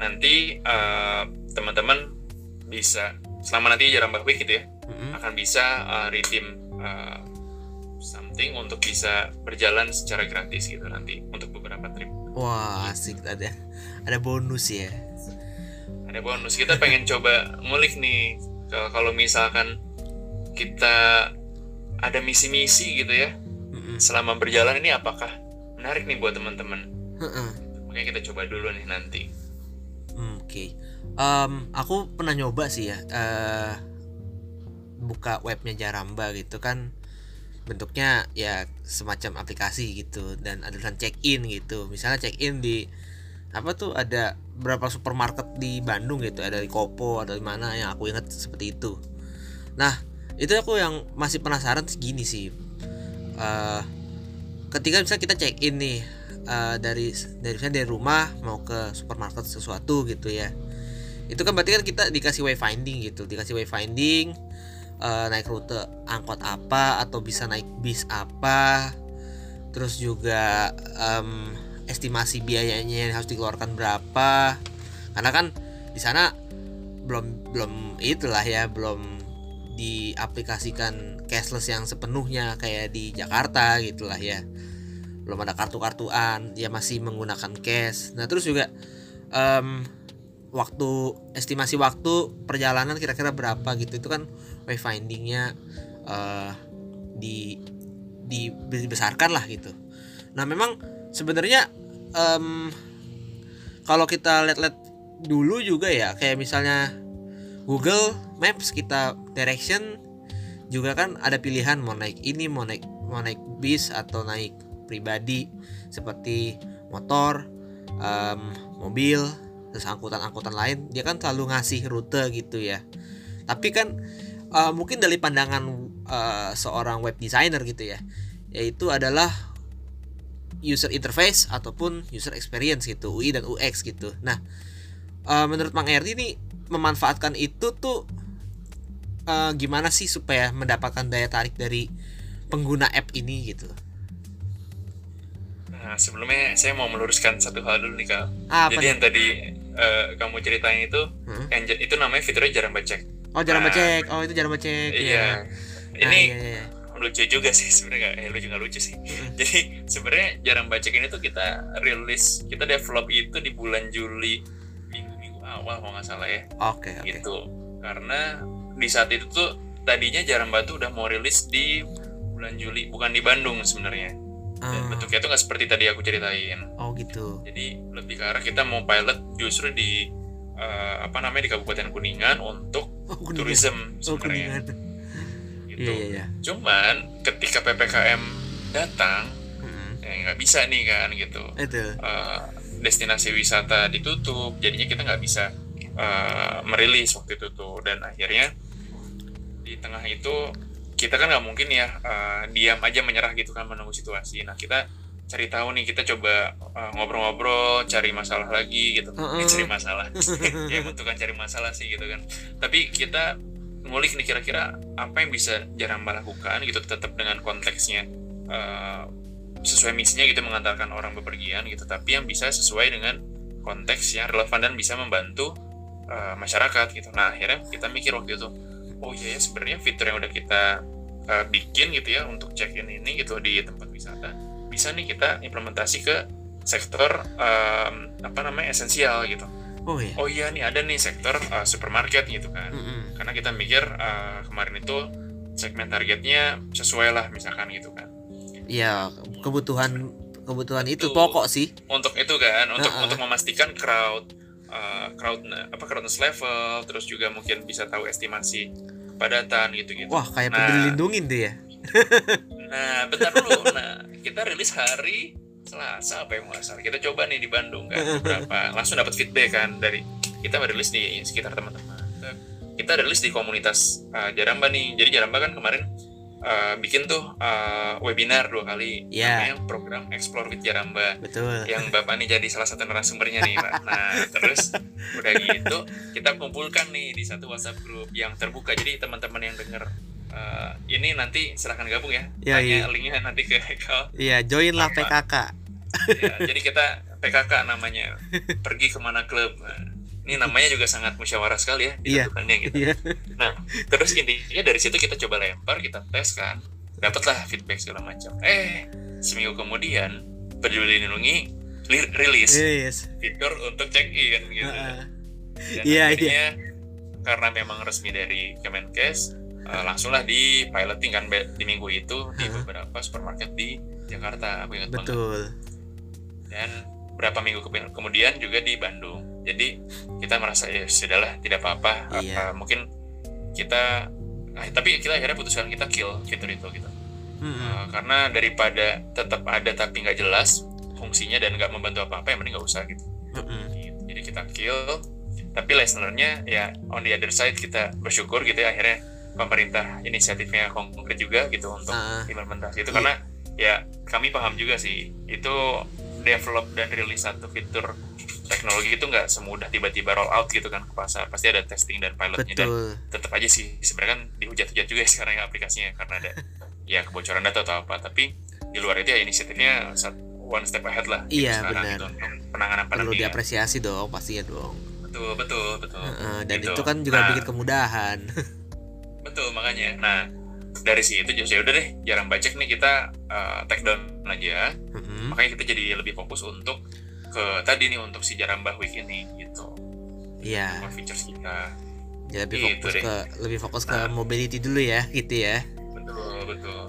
[SPEAKER 2] Nanti eh, teman-teman bisa selama nanti Jaramba Week gitu ya
[SPEAKER 1] hmm.
[SPEAKER 2] akan bisa eh, redeem eh, something untuk bisa berjalan secara gratis gitu nanti untuk beberapa trip.
[SPEAKER 1] Wah asik. Ada ada bonus ya.
[SPEAKER 2] Ada bonus. Kita pengen (laughs) coba ngulik nih Kalau- misalkan kita ada misi-misi gitu ya
[SPEAKER 1] Hmm, hmm.
[SPEAKER 2] selama berjalan ini apakah menarik nih buat teman-teman?
[SPEAKER 1] Hmm,
[SPEAKER 2] makanya kita coba dulu nih nanti
[SPEAKER 1] Oke, Em, aku pernah nyoba sih ya eh buka webnya Jaramba gitu kan bentuknya ya semacam aplikasi gitu dan ada tulisan check in gitu. Misalnya check in di apa tuh ada berapa supermarket di Bandung gitu, ada di Kopo, ada di mana yang aku ingat seperti itu. Nah itu aku yang masih penasaran sih gini sih. Eh ketika misalnya kita check in nih eh, dari dari misalnya dari rumah mau ke supermarket sesuatu gitu ya. Itu kan berarti kan kita dikasih wayfinding gitu. Dikasih wayfinding eh, naik rute angkot apa atau bisa naik bis apa. Terus juga em, estimasi biayanya yang harus dikeluarkan berapa. Karena kan di sana belum belum itulah ya belum diaplikasikan cashless yang sepenuhnya kayak di Jakarta gitulah ya belum ada kartu-kartuan ya masih menggunakan cash. Nah terus juga em, waktu estimasi waktu perjalanan kira-kira berapa gitu itu kan wayfindingnya eh di di dibesarkan lah gitu. Nah memang sebenarnya em, kalau kita lihat-lihat dulu juga ya kayak misalnya Google Maps kita direction juga kan ada pilihan mau naik ini mau naik mau naik bis atau naik pribadi seperti motor em, mobil terus angkutan-angkutan lain dia kan selalu ngasih rute gitu ya. Tapi kan eh, mungkin dari pandangan eh, seorang web designer gitu ya yaitu adalah user interface ataupun user experience gitu UI dan UX gitu. Nah eh, menurut Mang Erdi ini memanfaatkan itu tuh eh, gimana sih supaya mendapatkan daya tarik dari pengguna app ini gitu
[SPEAKER 2] Nah, sebelumnya saya mau meluruskan satu hal dulu nih kak.
[SPEAKER 1] Ah,
[SPEAKER 2] Jadi yang tadi eh, kamu ceritain itu,
[SPEAKER 1] Hmm?
[SPEAKER 2] yang itu namanya fiturnya jarang bacek.
[SPEAKER 1] oh jarang
[SPEAKER 2] Nah,
[SPEAKER 1] becek oh itu jarang becek
[SPEAKER 2] Iya.
[SPEAKER 1] Nah,
[SPEAKER 2] Ini
[SPEAKER 1] iya, iya.
[SPEAKER 2] lucu juga sih sebenarnya eh, lucu nggak lucu sih. (laughs) Jadi sebenarnya jarang bacek ini tuh kita rilis, kita develop itu di bulan Juli minggu-minggu awal kalau nggak salah ya.
[SPEAKER 1] oke oke
[SPEAKER 2] Gitu. Karena di saat itu tuh tadinya jarang batu udah mau rilis di bulan Juli, bukan di Bandung sebenarnya. Dan
[SPEAKER 1] Ah,
[SPEAKER 2] bentuknya itu nggak seperti tadi aku ceritain.
[SPEAKER 1] oh gitu
[SPEAKER 2] jadi lebih ke arah kita mau pilot justru di eh, apa namanya di Kabupaten Kuningan untuk
[SPEAKER 1] oh kuningan
[SPEAKER 2] tourism
[SPEAKER 1] oh
[SPEAKER 2] sebenarnya
[SPEAKER 1] kuningan
[SPEAKER 2] gitu.
[SPEAKER 1] iya iya iya
[SPEAKER 2] Cuman ketika ppkm datang
[SPEAKER 1] Mm-mm.
[SPEAKER 2] ya nggak bisa nih kan gitu.
[SPEAKER 1] itu
[SPEAKER 2] Eh, destinasi wisata ditutup, jadinya kita nggak bisa eh, merilis waktu itu tuh dan akhirnya di tengah itu kita kan nggak mungkin ya eh, diam aja menyerah gitu kan menunggu situasi. Nah kita cari tahu nih kita coba eh, ngobrol-ngobrol cari masalah lagi gitu.
[SPEAKER 1] Heeh.
[SPEAKER 2] Eh, cari masalah. (laughs) Ya bentukan cari masalah sih gitu kan. Tapi kita ngulik nih kira-kira apa yang bisa Jaramba lakukan gitu tetap dengan konteksnya uh, sesuai misinya gitu mengantarkan orang bepergian gitu. Tapi yang bisa sesuai dengan konteks yang relevan dan bisa membantu uh, masyarakat gitu. Nah akhirnya kita mikir waktu itu oh iya ya sebenarnya fitur yang udah kita uh, bikin gitu ya untuk check in ini gitu di tempat wisata bisa nih kita implementasi ke sektor um, apa namanya esensial gitu
[SPEAKER 1] oh iya
[SPEAKER 2] oh iya nih ada nih sektor uh, supermarket gitu kan
[SPEAKER 1] Mm-mm.
[SPEAKER 2] karena kita mikir uh, kemarin itu segmen targetnya sesuai lah misalkan gitu kan
[SPEAKER 1] iya kebutuhan kebutuhan itu
[SPEAKER 2] Itu.
[SPEAKER 1] pokok sih
[SPEAKER 2] untuk itu kan untuk
[SPEAKER 1] Uh-uh.
[SPEAKER 2] untuk memastikan crowd uh, crowd apa crowdness level terus juga mungkin bisa tahu estimasi kepadatan gitu gitu
[SPEAKER 1] wah kayak
[SPEAKER 2] Nah.
[SPEAKER 1] peduli lindungin tuh ya? (laughs)
[SPEAKER 2] Nah bentar dulu. Nah kita rilis hari Selasa apa yang salah. Kita coba nih di Bandung kan beberapa (laughs) langsung dapat feedback kan dari kita rilis di sekitar teman-teman. Kita rilis di komunitas uh, Jaramba nih. Jadi Jaramba kan kemarin uh, bikin tuh uh, webinar dua kali
[SPEAKER 1] Iya.
[SPEAKER 2] namanya program Explore with Jaramba
[SPEAKER 1] betul
[SPEAKER 2] yang bapak nih jadi salah satu narasumbernya nih pak. Nah (laughs) terus udah gitu kita kumpulkan nih di satu WhatsApp grup yang terbuka. Jadi teman-teman yang denger eh, ini nanti silahkan gabung ya.
[SPEAKER 1] Ya,
[SPEAKER 2] Tanya
[SPEAKER 1] iya.
[SPEAKER 2] linknya nanti ke Hekal.
[SPEAKER 1] iya join lah
[SPEAKER 2] Apa?
[SPEAKER 1] PKK
[SPEAKER 2] Ya, jadi kita PKK namanya (laughs) pergi ke mana klub. Nah, ini namanya juga sangat musyawarah sekali ya
[SPEAKER 1] Iya.
[SPEAKER 2] ditentukannya gitu.
[SPEAKER 1] iya
[SPEAKER 2] Nah, terus intinya dari situ kita coba lempar, kita tes kan, dapatlah feedback segala macam. Eh, seminggu kemudian Peduli Lindungi li- rilis
[SPEAKER 1] yes
[SPEAKER 2] fitur untuk check in gitu.
[SPEAKER 1] Heeh.
[SPEAKER 2] Dan
[SPEAKER 1] Iya,
[SPEAKER 2] akhirnya karena memang resmi dari Kemenkes, eh, langsunglah di piloting kan di minggu itu di beberapa supermarket di Jakarta, aku ingat banget.
[SPEAKER 1] betul
[SPEAKER 2] Dan berapa minggu ke- kemudian juga di Bandung. Jadi kita merasa ya sudahlah tidak apa-apa.
[SPEAKER 1] Iya.
[SPEAKER 2] Eh, mungkin kita ah, tapi kita akhirnya putuskan kita kill fitur itu gitu.
[SPEAKER 1] Mm-mm.
[SPEAKER 2] Uh, karena daripada tetap ada tapi nggak jelas fungsinya dan nggak membantu apa-apa yang mending nggak usah gitu. Gitu. jadi kita kill tapi listenernya ya on the other side kita bersyukur gitu ya akhirnya pemerintah inisiatifnya konkret juga gitu untuk
[SPEAKER 1] Ah.
[SPEAKER 2] implementasi itu
[SPEAKER 1] Iya.
[SPEAKER 2] karena ya kami paham juga sih itu develop dan rilis satu fitur teknologi itu nggak semudah tiba-tiba roll out gitu kan ke pasar. Pasti ada testing dan pilotnya. Dan
[SPEAKER 1] betul.
[SPEAKER 2] tetap aja sih sebenarnya kan dihujat-hujat juga ya sekarang ya aplikasinya karena ada (laughs) ya kebocoran data atau apa. Tapi di luar itu ya inisiatifnya one step ahead lah gitu
[SPEAKER 1] Iya,
[SPEAKER 2] sekarang
[SPEAKER 1] benar.
[SPEAKER 2] gitu penanganan
[SPEAKER 1] perlu
[SPEAKER 2] pandemi kan.
[SPEAKER 1] diapresiasi dong pastinya dong.
[SPEAKER 2] Betul betul betul.
[SPEAKER 1] Heeh, dan
[SPEAKER 2] Gitu.
[SPEAKER 1] itu kan juga
[SPEAKER 2] Nah,
[SPEAKER 1] bikin kemudahan.
[SPEAKER 2] Betul makanya. Nah dari situ jadi udah deh jarang bacek nih kita uh, take down aja
[SPEAKER 1] Mm-mm.
[SPEAKER 2] makanya kita jadi lebih fokus untuk ke tadi nih untuk si Jarambah Week ini gitu
[SPEAKER 1] iya
[SPEAKER 2] sama features kita
[SPEAKER 1] jadi lebih
[SPEAKER 2] Gitu
[SPEAKER 1] fokus
[SPEAKER 2] deh.
[SPEAKER 1] ke lebih fokus ke
[SPEAKER 2] Nah.
[SPEAKER 1] mobility dulu ya gitu ya
[SPEAKER 2] betul betul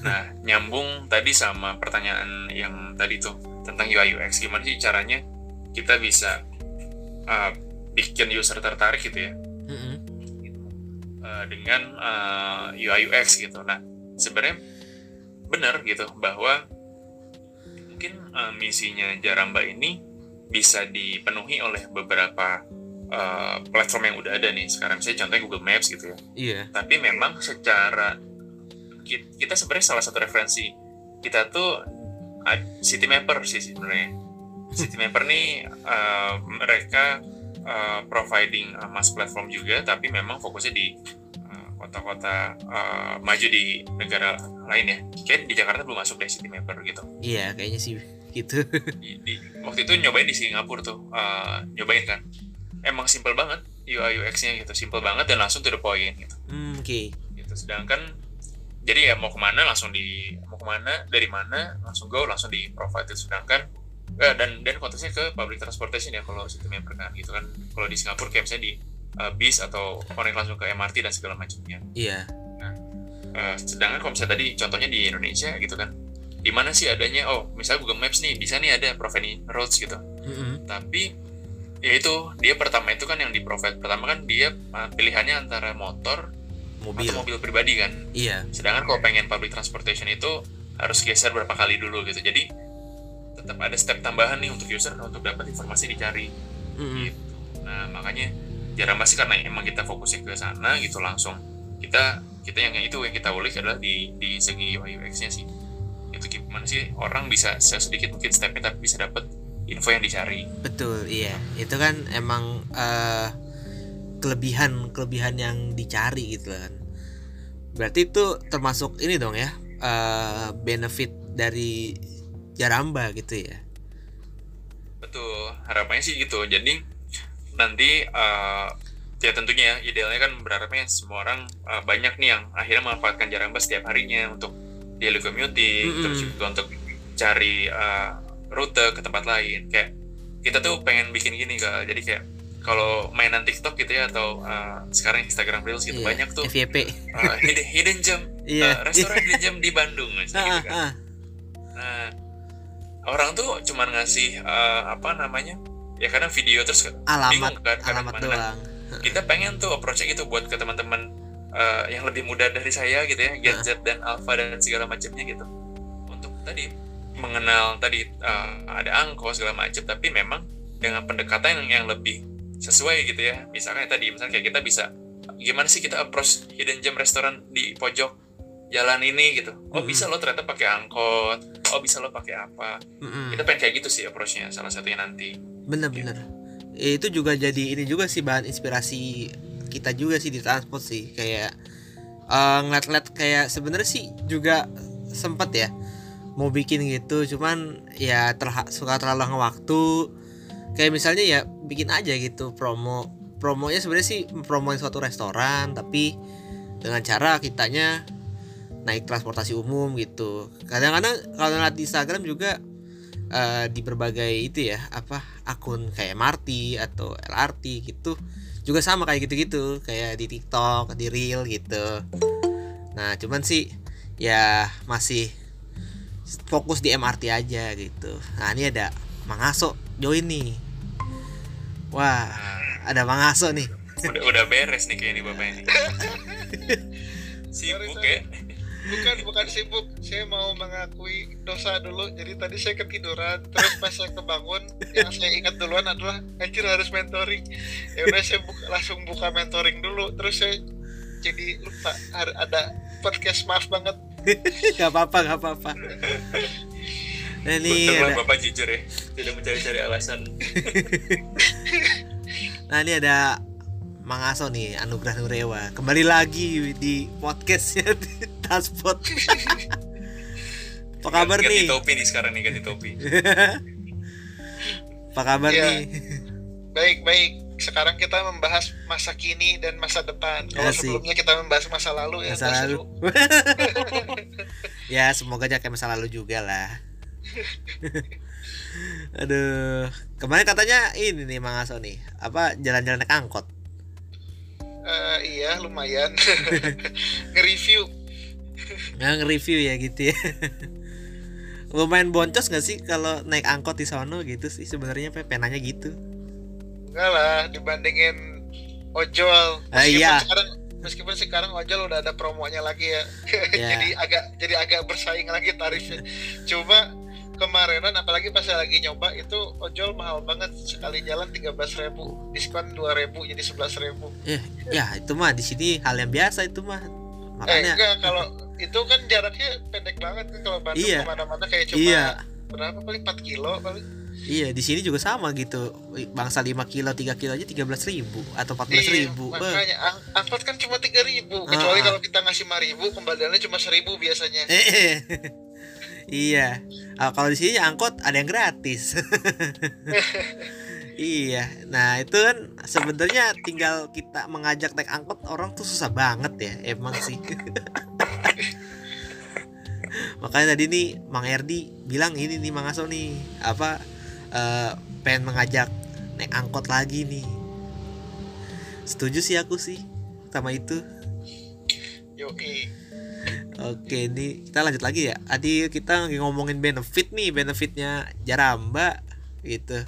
[SPEAKER 2] nah nyambung tadi sama pertanyaan yang tadi tuh tentang UI UX gimana sih caranya kita bisa uh, bikin user tertarik gitu ya. Uh, dengan uh, UI UX gitu. Nah, sebenarnya benar gitu bahwa mungkin uh, misinya Jaramba ini bisa dipenuhi oleh beberapa uh, platform yang udah ada nih. Sekarang saya contohnya Google Maps gitu ya.
[SPEAKER 1] iya
[SPEAKER 2] Tapi memang secara ki- kita sebenarnya salah satu referensi kita tuh City Mapper sih sebenarnya. City Mapper nih uh, mereka uh, providing uh, mass platform juga, tapi memang fokusnya di kota-kota uh, maju di negara lain ya. Kayak di Jakarta belum masuk deh City Mapper gitu.
[SPEAKER 1] iya kayaknya sih gitu (laughs)
[SPEAKER 2] Di, di- waktu itu nyobain di Singapura tuh, uh, nyobain kan. Emang simple banget UI UX-nya gitu, simple banget dan langsung to the point gitu.
[SPEAKER 1] Hmm, oke
[SPEAKER 2] gitu sedangkan jadi ya mau ke mana langsung di mau ke mana dari mana langsung go langsung di provide sedangkan eh, dan dan konteksnya ke public transportation ya kalau sistemnya kan gitu kan kalau di Singapura kayak misalnya di uh, bis atau connect langsung ke MRT dan segala macamnya
[SPEAKER 1] iya
[SPEAKER 2] Eh, sedangkan kalau misalnya tadi contohnya di Indonesia gitu kan di mana sih adanya oh misalnya Google Maps nih bisa nih ada providing roads gitu
[SPEAKER 1] Mm-mm.
[SPEAKER 2] tapi ya itu dia pertama itu kan yang di provide pertama kan dia uh, pilihannya antara motor
[SPEAKER 1] mobil
[SPEAKER 2] atau mobil pribadi kan
[SPEAKER 1] iya
[SPEAKER 2] Sedangkan kalau pengen public transportation itu harus geser berapa kali dulu gitu. Jadi tetap ada step tambahan nih untuk user untuk dapat informasi dicari
[SPEAKER 1] Mm-mm.
[SPEAKER 2] gitu. Nah, makanya jarang masih karena emang kita fokusnya ke sana gitu langsung. Kita kita yang itu yang kita ulik adalah di di segi UI UX-nya sih. Itu gimana sih orang bisa sedikit mungkin stepnya tapi bisa dapat info yang dicari.
[SPEAKER 1] betul iya itu kan emang eh kelebihan kelebihan yang dicari gitu kan berarti itu termasuk ini dong ya uh, benefit dari Jaramba gitu ya
[SPEAKER 2] betul harapannya sih gitu jadi nanti uh, ya tentunya ya idealnya kan berharapnya semua orang uh, banyak nih yang akhirnya memanfaatkan Jaramba setiap harinya untuk daily commuting mm -hmm. terus juga untuk cari uh, rute ke tempat lain kayak kita tuh pengen bikin gini kak jadi kayak kalau mainan TikTok gitu ya atau uh, sekarang Instagram Reels gitu yeah. banyak tuh
[SPEAKER 1] FYP
[SPEAKER 2] uh, hidden, hidden gem (laughs) yeah. uh, restoran hidden gem di Bandung misalnya gitu kan. Nah orang tuh cuman ngasih uh, apa namanya ya kadang video terus
[SPEAKER 1] alamat, bingung kan alamat mana. doang.
[SPEAKER 2] Kita pengen tuh approach gitu buat ke teman-teman uh, yang lebih muda dari saya gitu ya, Gen Z dan Alpha dan segala macamnya gitu. Untuk tadi mengenal tadi uh, ada angkos segala macam tapi memang dengan pendekatan yang, yang lebih sesuai gitu ya misalnya tadi misalnya kayak kita bisa gimana sih kita approach hidden gem restoran di pojok jalan ini gitu oh mm-hmm. bisa lo ternyata pakai angkot oh bisa lo pakai apa mm-hmm. kita pengen kayak gitu sih approachnya salah satunya nanti
[SPEAKER 1] bener-bener gitu. itu juga jadi ini juga sih bahan inspirasi kita juga sih di transport sih. Kayak uh, ngeliat-ngeliat kayak sebenarnya sih juga sempet ya mau bikin gitu. Cuman ya terha suka terlalu waktu. Kayak misalnya ya bikin aja gitu promo. Promonya sebenarnya sih promoin suatu restoran tapi dengan cara kitanya naik transportasi umum gitu. Kadang-kadang kalau ngeliat di Instagram juga uh, di berbagai itu ya apa akun kayak MRT atau LRT gitu juga sama kayak gitu-gitu kayak di TikTok di Reel gitu nah cuman sih ya masih fokus di MRT aja gitu nah ini ada Mangaso join nih Wah, ada Bang Aso nih.
[SPEAKER 2] Udah udah beres nih kayak ini Bapak ini. (laughs)
[SPEAKER 3] sibuk ya? Bukan, bukan sibuk. Saya mau mengakui dosa dulu. Jadi tadi saya ketiduran, terus pas saya kebangun, yang saya ingat duluan adalah anjir harus mentoring. Ya udah saya buka, langsung buka mentoring dulu, terus saya jadi lupa ada podcast maaf banget. (laughs)
[SPEAKER 1] gak apa-apa, gak apa-apa.
[SPEAKER 2] Nah, ini ada... Bapak jujur ya, tidak mencari-cari alasan. (laughs)
[SPEAKER 1] nah, ini ada Mang Aso nih, Anugerah Nurewa. Kembali lagi di podcastnya (laughs) Taspot. (laughs) Apa kabar
[SPEAKER 2] ganti,
[SPEAKER 1] nih?
[SPEAKER 2] Ganti topi nih sekarang nih, ganti topi.
[SPEAKER 1] Apa kabar ya. nih?
[SPEAKER 3] Baik, baik. Sekarang kita membahas masa kini dan masa depan. Kalau sebelumnya kita membahas masa lalu ya.
[SPEAKER 1] Masa lalu. (laughs) ya, semoga aja kayak masa lalu juga lah. (laughs) Aduh, kemarin katanya ini nih Mang Aso nih, apa jalan-jalan naik angkot?
[SPEAKER 3] Uh, iya, lumayan. nge-review.
[SPEAKER 1] Nggak nge-review ya gitu ya. (laughs) lumayan boncos gak sih kalau naik angkot di sono gitu sih sebenarnya penanya gitu.
[SPEAKER 3] Enggak lah, dibandingin ojol.
[SPEAKER 1] Ah, iya.
[SPEAKER 3] sekarang meskipun sekarang ojol udah ada promonya lagi ya. (laughs) Yeah. jadi agak jadi agak bersaing lagi tarifnya. Cuma kemarinan apalagi pas saya lagi nyoba itu ojol mahal banget sekali jalan tiga belas ribu diskon dua ribu jadi sebelas ribu
[SPEAKER 1] eh, ya itu mah di sini hal yang biasa itu mah
[SPEAKER 3] makanya eh, enggak kalau itu kan jaraknya pendek banget kan kalau Bandung iya. ke mana-mana kayak cuma iya. berapa paling empat kilo paling
[SPEAKER 1] Iya di sini juga sama gitu bangsa 5 kilo 3 kilo aja tiga belas ribu atau empat belas ribu.
[SPEAKER 3] Iya, makanya ang angkot kan cuma tiga ribu kecuali ah. kalau kita ngasih lima ribu kembaliannya cuma seribu biasanya.
[SPEAKER 1] Eh, eh. (laughs) iya uh, kalau di sini angkot ada yang gratis (laughs) iya nah itu kan sebenarnya tinggal kita mengajak naik angkot orang tuh susah banget ya emang sih (laughs) makanya tadi nih Mang Erdi bilang ini nih Mang Aso nih apa uh, pengen mengajak naik angkot lagi nih setuju sih aku sih sama itu
[SPEAKER 3] Yoki
[SPEAKER 1] Oke, ini kita lanjut lagi ya. Tadi kita lagi ngomongin benefit nih, benefitnya Jaramba gitu.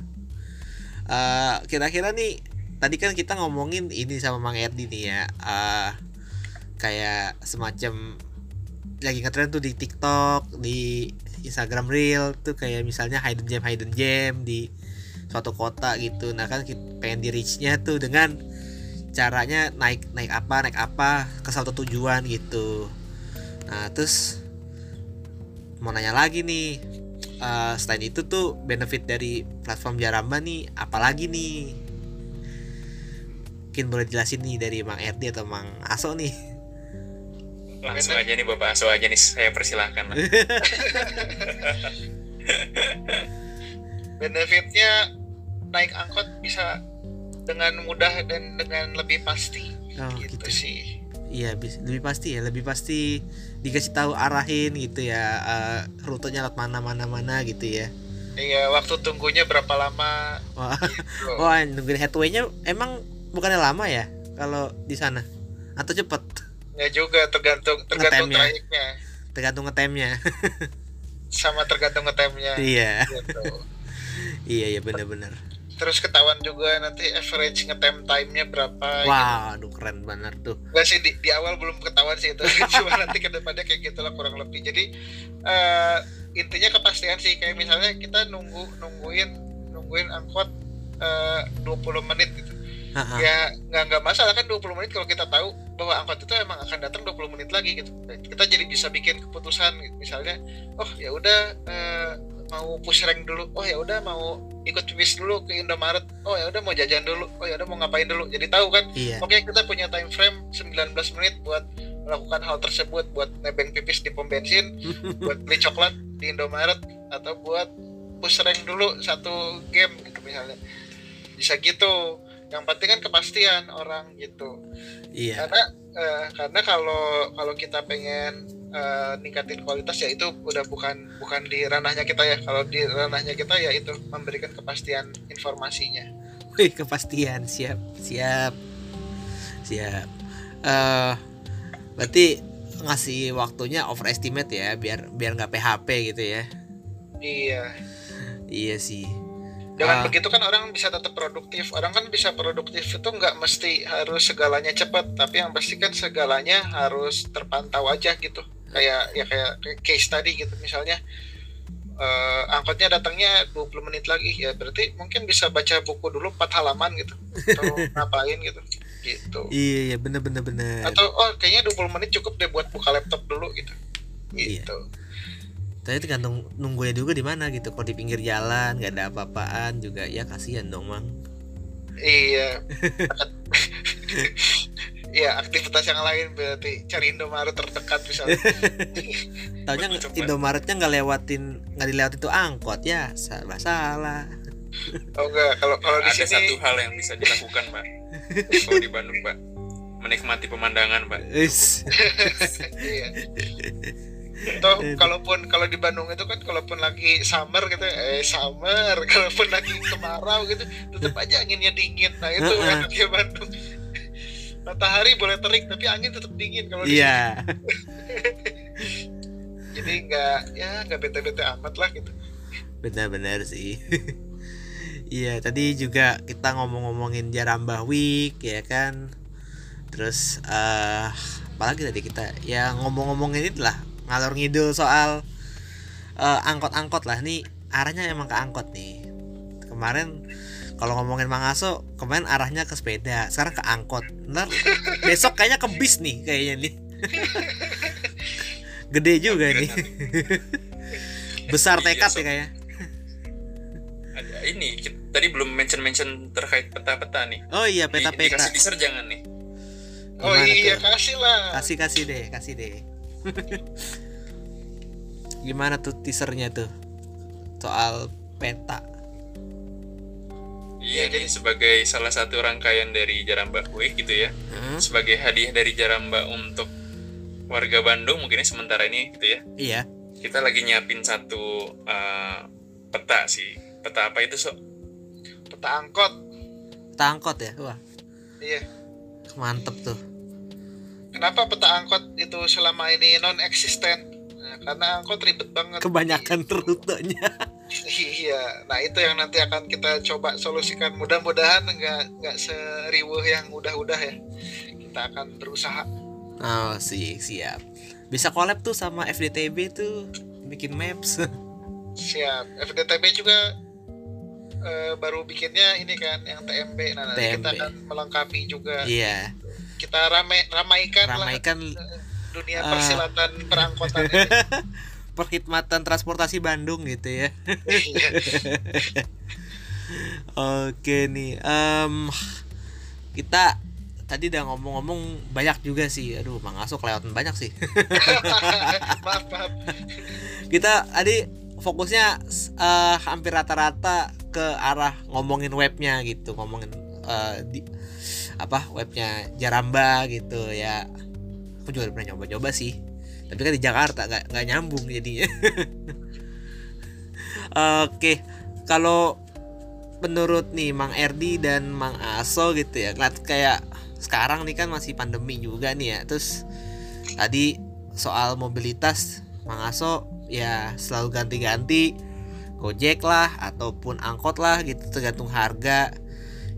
[SPEAKER 1] Uh, kira-kira nih tadi kan kita ngomongin ini sama Mang Erdi nih ya. Uh, kayak semacam lagi ngetren tuh di TikTok, di Instagram Reel tuh kayak misalnya hidden gem hidden gem di suatu kota gitu. Nah kan kita pengen di reachnya tuh dengan caranya naik naik apa naik apa ke satu tujuan gitu. Nah terus mau nanya lagi nih uh, selain itu tuh benefit dari platform Jaramba nih apalagi nih? Mungkin boleh jelasin nih dari Mang Erdi atau Mang Aso nih
[SPEAKER 2] langsung aja nih bapak Aso aja nih saya persilahkan lah.
[SPEAKER 3] benefitnya naik angkot bisa dengan mudah dan dengan lebih pasti
[SPEAKER 1] Oh,
[SPEAKER 3] gitu,
[SPEAKER 1] gitu.
[SPEAKER 3] sih
[SPEAKER 1] Iya, lebih pasti ya, lebih pasti dikasih tahu arahin gitu ya, eh, rutenya lewat mana mana mana gitu ya.
[SPEAKER 3] iya waktu tunggunya berapa lama
[SPEAKER 1] Wah,
[SPEAKER 3] gitu. (laughs)
[SPEAKER 1] wah nungguin headway-nya emang bukannya lama ya kalau di sana atau cepet
[SPEAKER 3] ya juga tergantung tergantung
[SPEAKER 1] Ngetemnya.
[SPEAKER 3] trayeknya
[SPEAKER 1] tergantung ngetemnya.
[SPEAKER 3] sama tergantung ngetemnya
[SPEAKER 1] iya,
[SPEAKER 3] gitu. (laughs)
[SPEAKER 1] iya iya benar-benar.
[SPEAKER 3] terus ketahuan juga nanti average ngetem time-nya berapa gitu.
[SPEAKER 1] Wah, aduh keren banget tuh.
[SPEAKER 3] Nggak sih di, di awal belum ketahuan sih itu (laughs) cuma nanti ke depannya kayak gitulah kurang lebih jadi eh, intinya kepastian sih kayak misalnya kita nunggu nungguin nungguin angkot eh, 20 menit gitu
[SPEAKER 1] Ha-ha.
[SPEAKER 3] ya nggak nggak masalah kan 20 menit kalau kita tahu bahwa angkot itu emang akan datang 20 menit lagi gitu kita jadi bisa bikin keputusan gitu. misalnya oh ya udah eh, mau push rank dulu oh ya udah mau ikut bis dulu ke Indomaret oh ya udah mau jajan dulu oh ya udah mau ngapain dulu jadi tahu kan
[SPEAKER 1] Iya.
[SPEAKER 3] Oke, kita punya time frame 19 menit buat melakukan hal tersebut, buat nebeng pipis di pom bensin, (laughs) buat beli coklat di Indomaret, atau buat push rank dulu satu game gitu misalnya. Bisa gitu. Yang penting kan kepastian orang gitu.
[SPEAKER 1] Iya.
[SPEAKER 3] Karena eh, karena kalau kalau kita pengen eh, ningkatin kualitas ya itu udah bukan bukan di ranahnya kita ya. Kalau di ranahnya kita ya itu memberikan kepastian informasinya.
[SPEAKER 1] Wih, kepastian siap, siap, siap. eh berarti ngasih waktunya overestimate ya, biar biar nggak PHP gitu ya.
[SPEAKER 3] Iya.
[SPEAKER 1] Iya sih.
[SPEAKER 3] Dengan
[SPEAKER 1] Ah.
[SPEAKER 3] begitu kan orang bisa tetap produktif. Orang kan bisa produktif itu nggak mesti harus segalanya cepat, tapi yang pasti kan segalanya harus terpantau aja gitu. Kayak ya kayak case tadi gitu misalnya eh, angkotnya datangnya 20 menit lagi ya berarti mungkin bisa baca buku dulu 4 halaman gitu atau (laughs) ngapain gitu gitu
[SPEAKER 1] Iya, iya bener bener bener.
[SPEAKER 3] atau oh kayaknya 20 menit cukup deh buat buka laptop dulu gitu
[SPEAKER 1] Iya. Tapi tergantung nunggunya juga di mana gitu. Kalau di pinggir jalan nggak ada apa-apaan juga ya kasihan dong mang.
[SPEAKER 3] Iya. (laughs) Iya, aktivitas yang lain berarti cari Indomaret terdekat misalnya. (laughs)
[SPEAKER 1] Taunya. Indomaretnya nggak lewatin nggak dilewati itu angkot ya salah salah.
[SPEAKER 3] Oh enggak, kalau kalau di
[SPEAKER 2] Ada satu
[SPEAKER 3] sini
[SPEAKER 2] hal yang bisa dilakukan pak. Kalau di Bandung pak, menikmati pemandangan pak.
[SPEAKER 1] Is. (laughs)
[SPEAKER 3] iya. Toh kalaupun kalau di Bandung itu kan kalaupun lagi summer gitu eh summer (laughs) kalaupun lagi kemarau gitu tetap aja anginnya dingin. Nah, itu
[SPEAKER 1] Heeh.
[SPEAKER 3] enaknya Bandung. Matahari boleh terik tapi angin tetap dingin kalau di sini.
[SPEAKER 1] Iya. (laughs)
[SPEAKER 3] Jadi enggak ya enggak bete-bete amat lah gitu.
[SPEAKER 1] Benar-benar sih. (laughs) Iya, tadi juga kita ngomong-ngomongin Jarambah Week ya kan. Terus eh apalagi tadi kita ya ngomong-ngomongin itulah ngalor ngidul soal eh, angkot-angkot lah nih arahnya emang ke angkot nih. Kemarin kalau ngomongin Mang Aso, kemarin arahnya ke sepeda, sekarang ke angkot. Ntar besok kayaknya ke bis nih kayaknya nih. (laughs) Gede juga nih. (laughs) Besar
[SPEAKER 2] Iya,
[SPEAKER 1] tekad ya kayaknya.
[SPEAKER 2] Ada ini kita, tadi belum mention mention terkait peta-peta nih.
[SPEAKER 1] Oh iya
[SPEAKER 2] Di-
[SPEAKER 1] peta-peta.
[SPEAKER 2] Dikasih teaser jangan nih.
[SPEAKER 3] Oh
[SPEAKER 1] Gimana
[SPEAKER 3] iya,
[SPEAKER 1] tuh?
[SPEAKER 3] kasih lah.
[SPEAKER 1] Kasih kasih deh, kasih deh. (laughs) Gimana tuh teasernya tuh? Soal peta.
[SPEAKER 2] Iya,
[SPEAKER 3] jadi-
[SPEAKER 2] sebagai salah satu rangkaian dari Jaramba Week gitu ya.
[SPEAKER 1] Hmm?
[SPEAKER 2] Sebagai hadiah dari Jaramba untuk warga Bandung mungkin sementara ini gitu ya.
[SPEAKER 1] Iya.
[SPEAKER 2] Kita lagi nyiapin satu uh, peta sih. Peta apa itu so?
[SPEAKER 3] Peta angkot.
[SPEAKER 1] Peta angkot ya. Wah,
[SPEAKER 3] Iya.
[SPEAKER 1] mantep tuh.
[SPEAKER 3] Kenapa peta angkot itu selama ini non eksisten? Nah, karena angkot ribet banget.
[SPEAKER 1] Kebanyakan rutenya. (laughs)
[SPEAKER 3] Iya, nah itu yang nanti akan kita coba solusikan. Mudah-mudahan nggak nggak seriwuh yang udah-udah ya. Kita akan berusaha.
[SPEAKER 1] Oh, sih, siap. Bisa collab tuh sama FDTB tuh bikin maps. (laughs)
[SPEAKER 3] Siap. FDTB juga eh, baru bikinnya ini kan yang TMB. Nah, nanti kita
[SPEAKER 1] TMB.
[SPEAKER 3] akan melengkapi juga.
[SPEAKER 1] Iya,
[SPEAKER 3] Kita rame ramaikan lah
[SPEAKER 1] ramaikan
[SPEAKER 3] dunia
[SPEAKER 1] Ah.
[SPEAKER 3] persilatan perangkotan ini. (laughs)
[SPEAKER 1] perkhidmatan transportasi Bandung gitu ya.
[SPEAKER 3] Iya. (laughs)
[SPEAKER 1] Oke nih, em, kita tadi udah ngomong-ngomong banyak juga sih aduh mang aso kelewatan banyak sih (laughs)
[SPEAKER 3] maaf maaf
[SPEAKER 1] kita tadi fokusnya uh, hampir rata-rata ke arah ngomongin webnya gitu ngomongin uh, di apa webnya Jaramba gitu ya. Aku juga pernah nyoba-nyoba sih. Tapi kan di Jakarta nggak nggak nyambung jadinya. (laughs) Oke kalau menurut nih Mang Erdi dan Mang Aso gitu ya ngeliat kayak sekarang nih kan masih pandemi juga nih ya. Terus tadi soal mobilitas Mang Aso ya selalu ganti-ganti Gojek lah ataupun angkot lah gitu tergantung harga.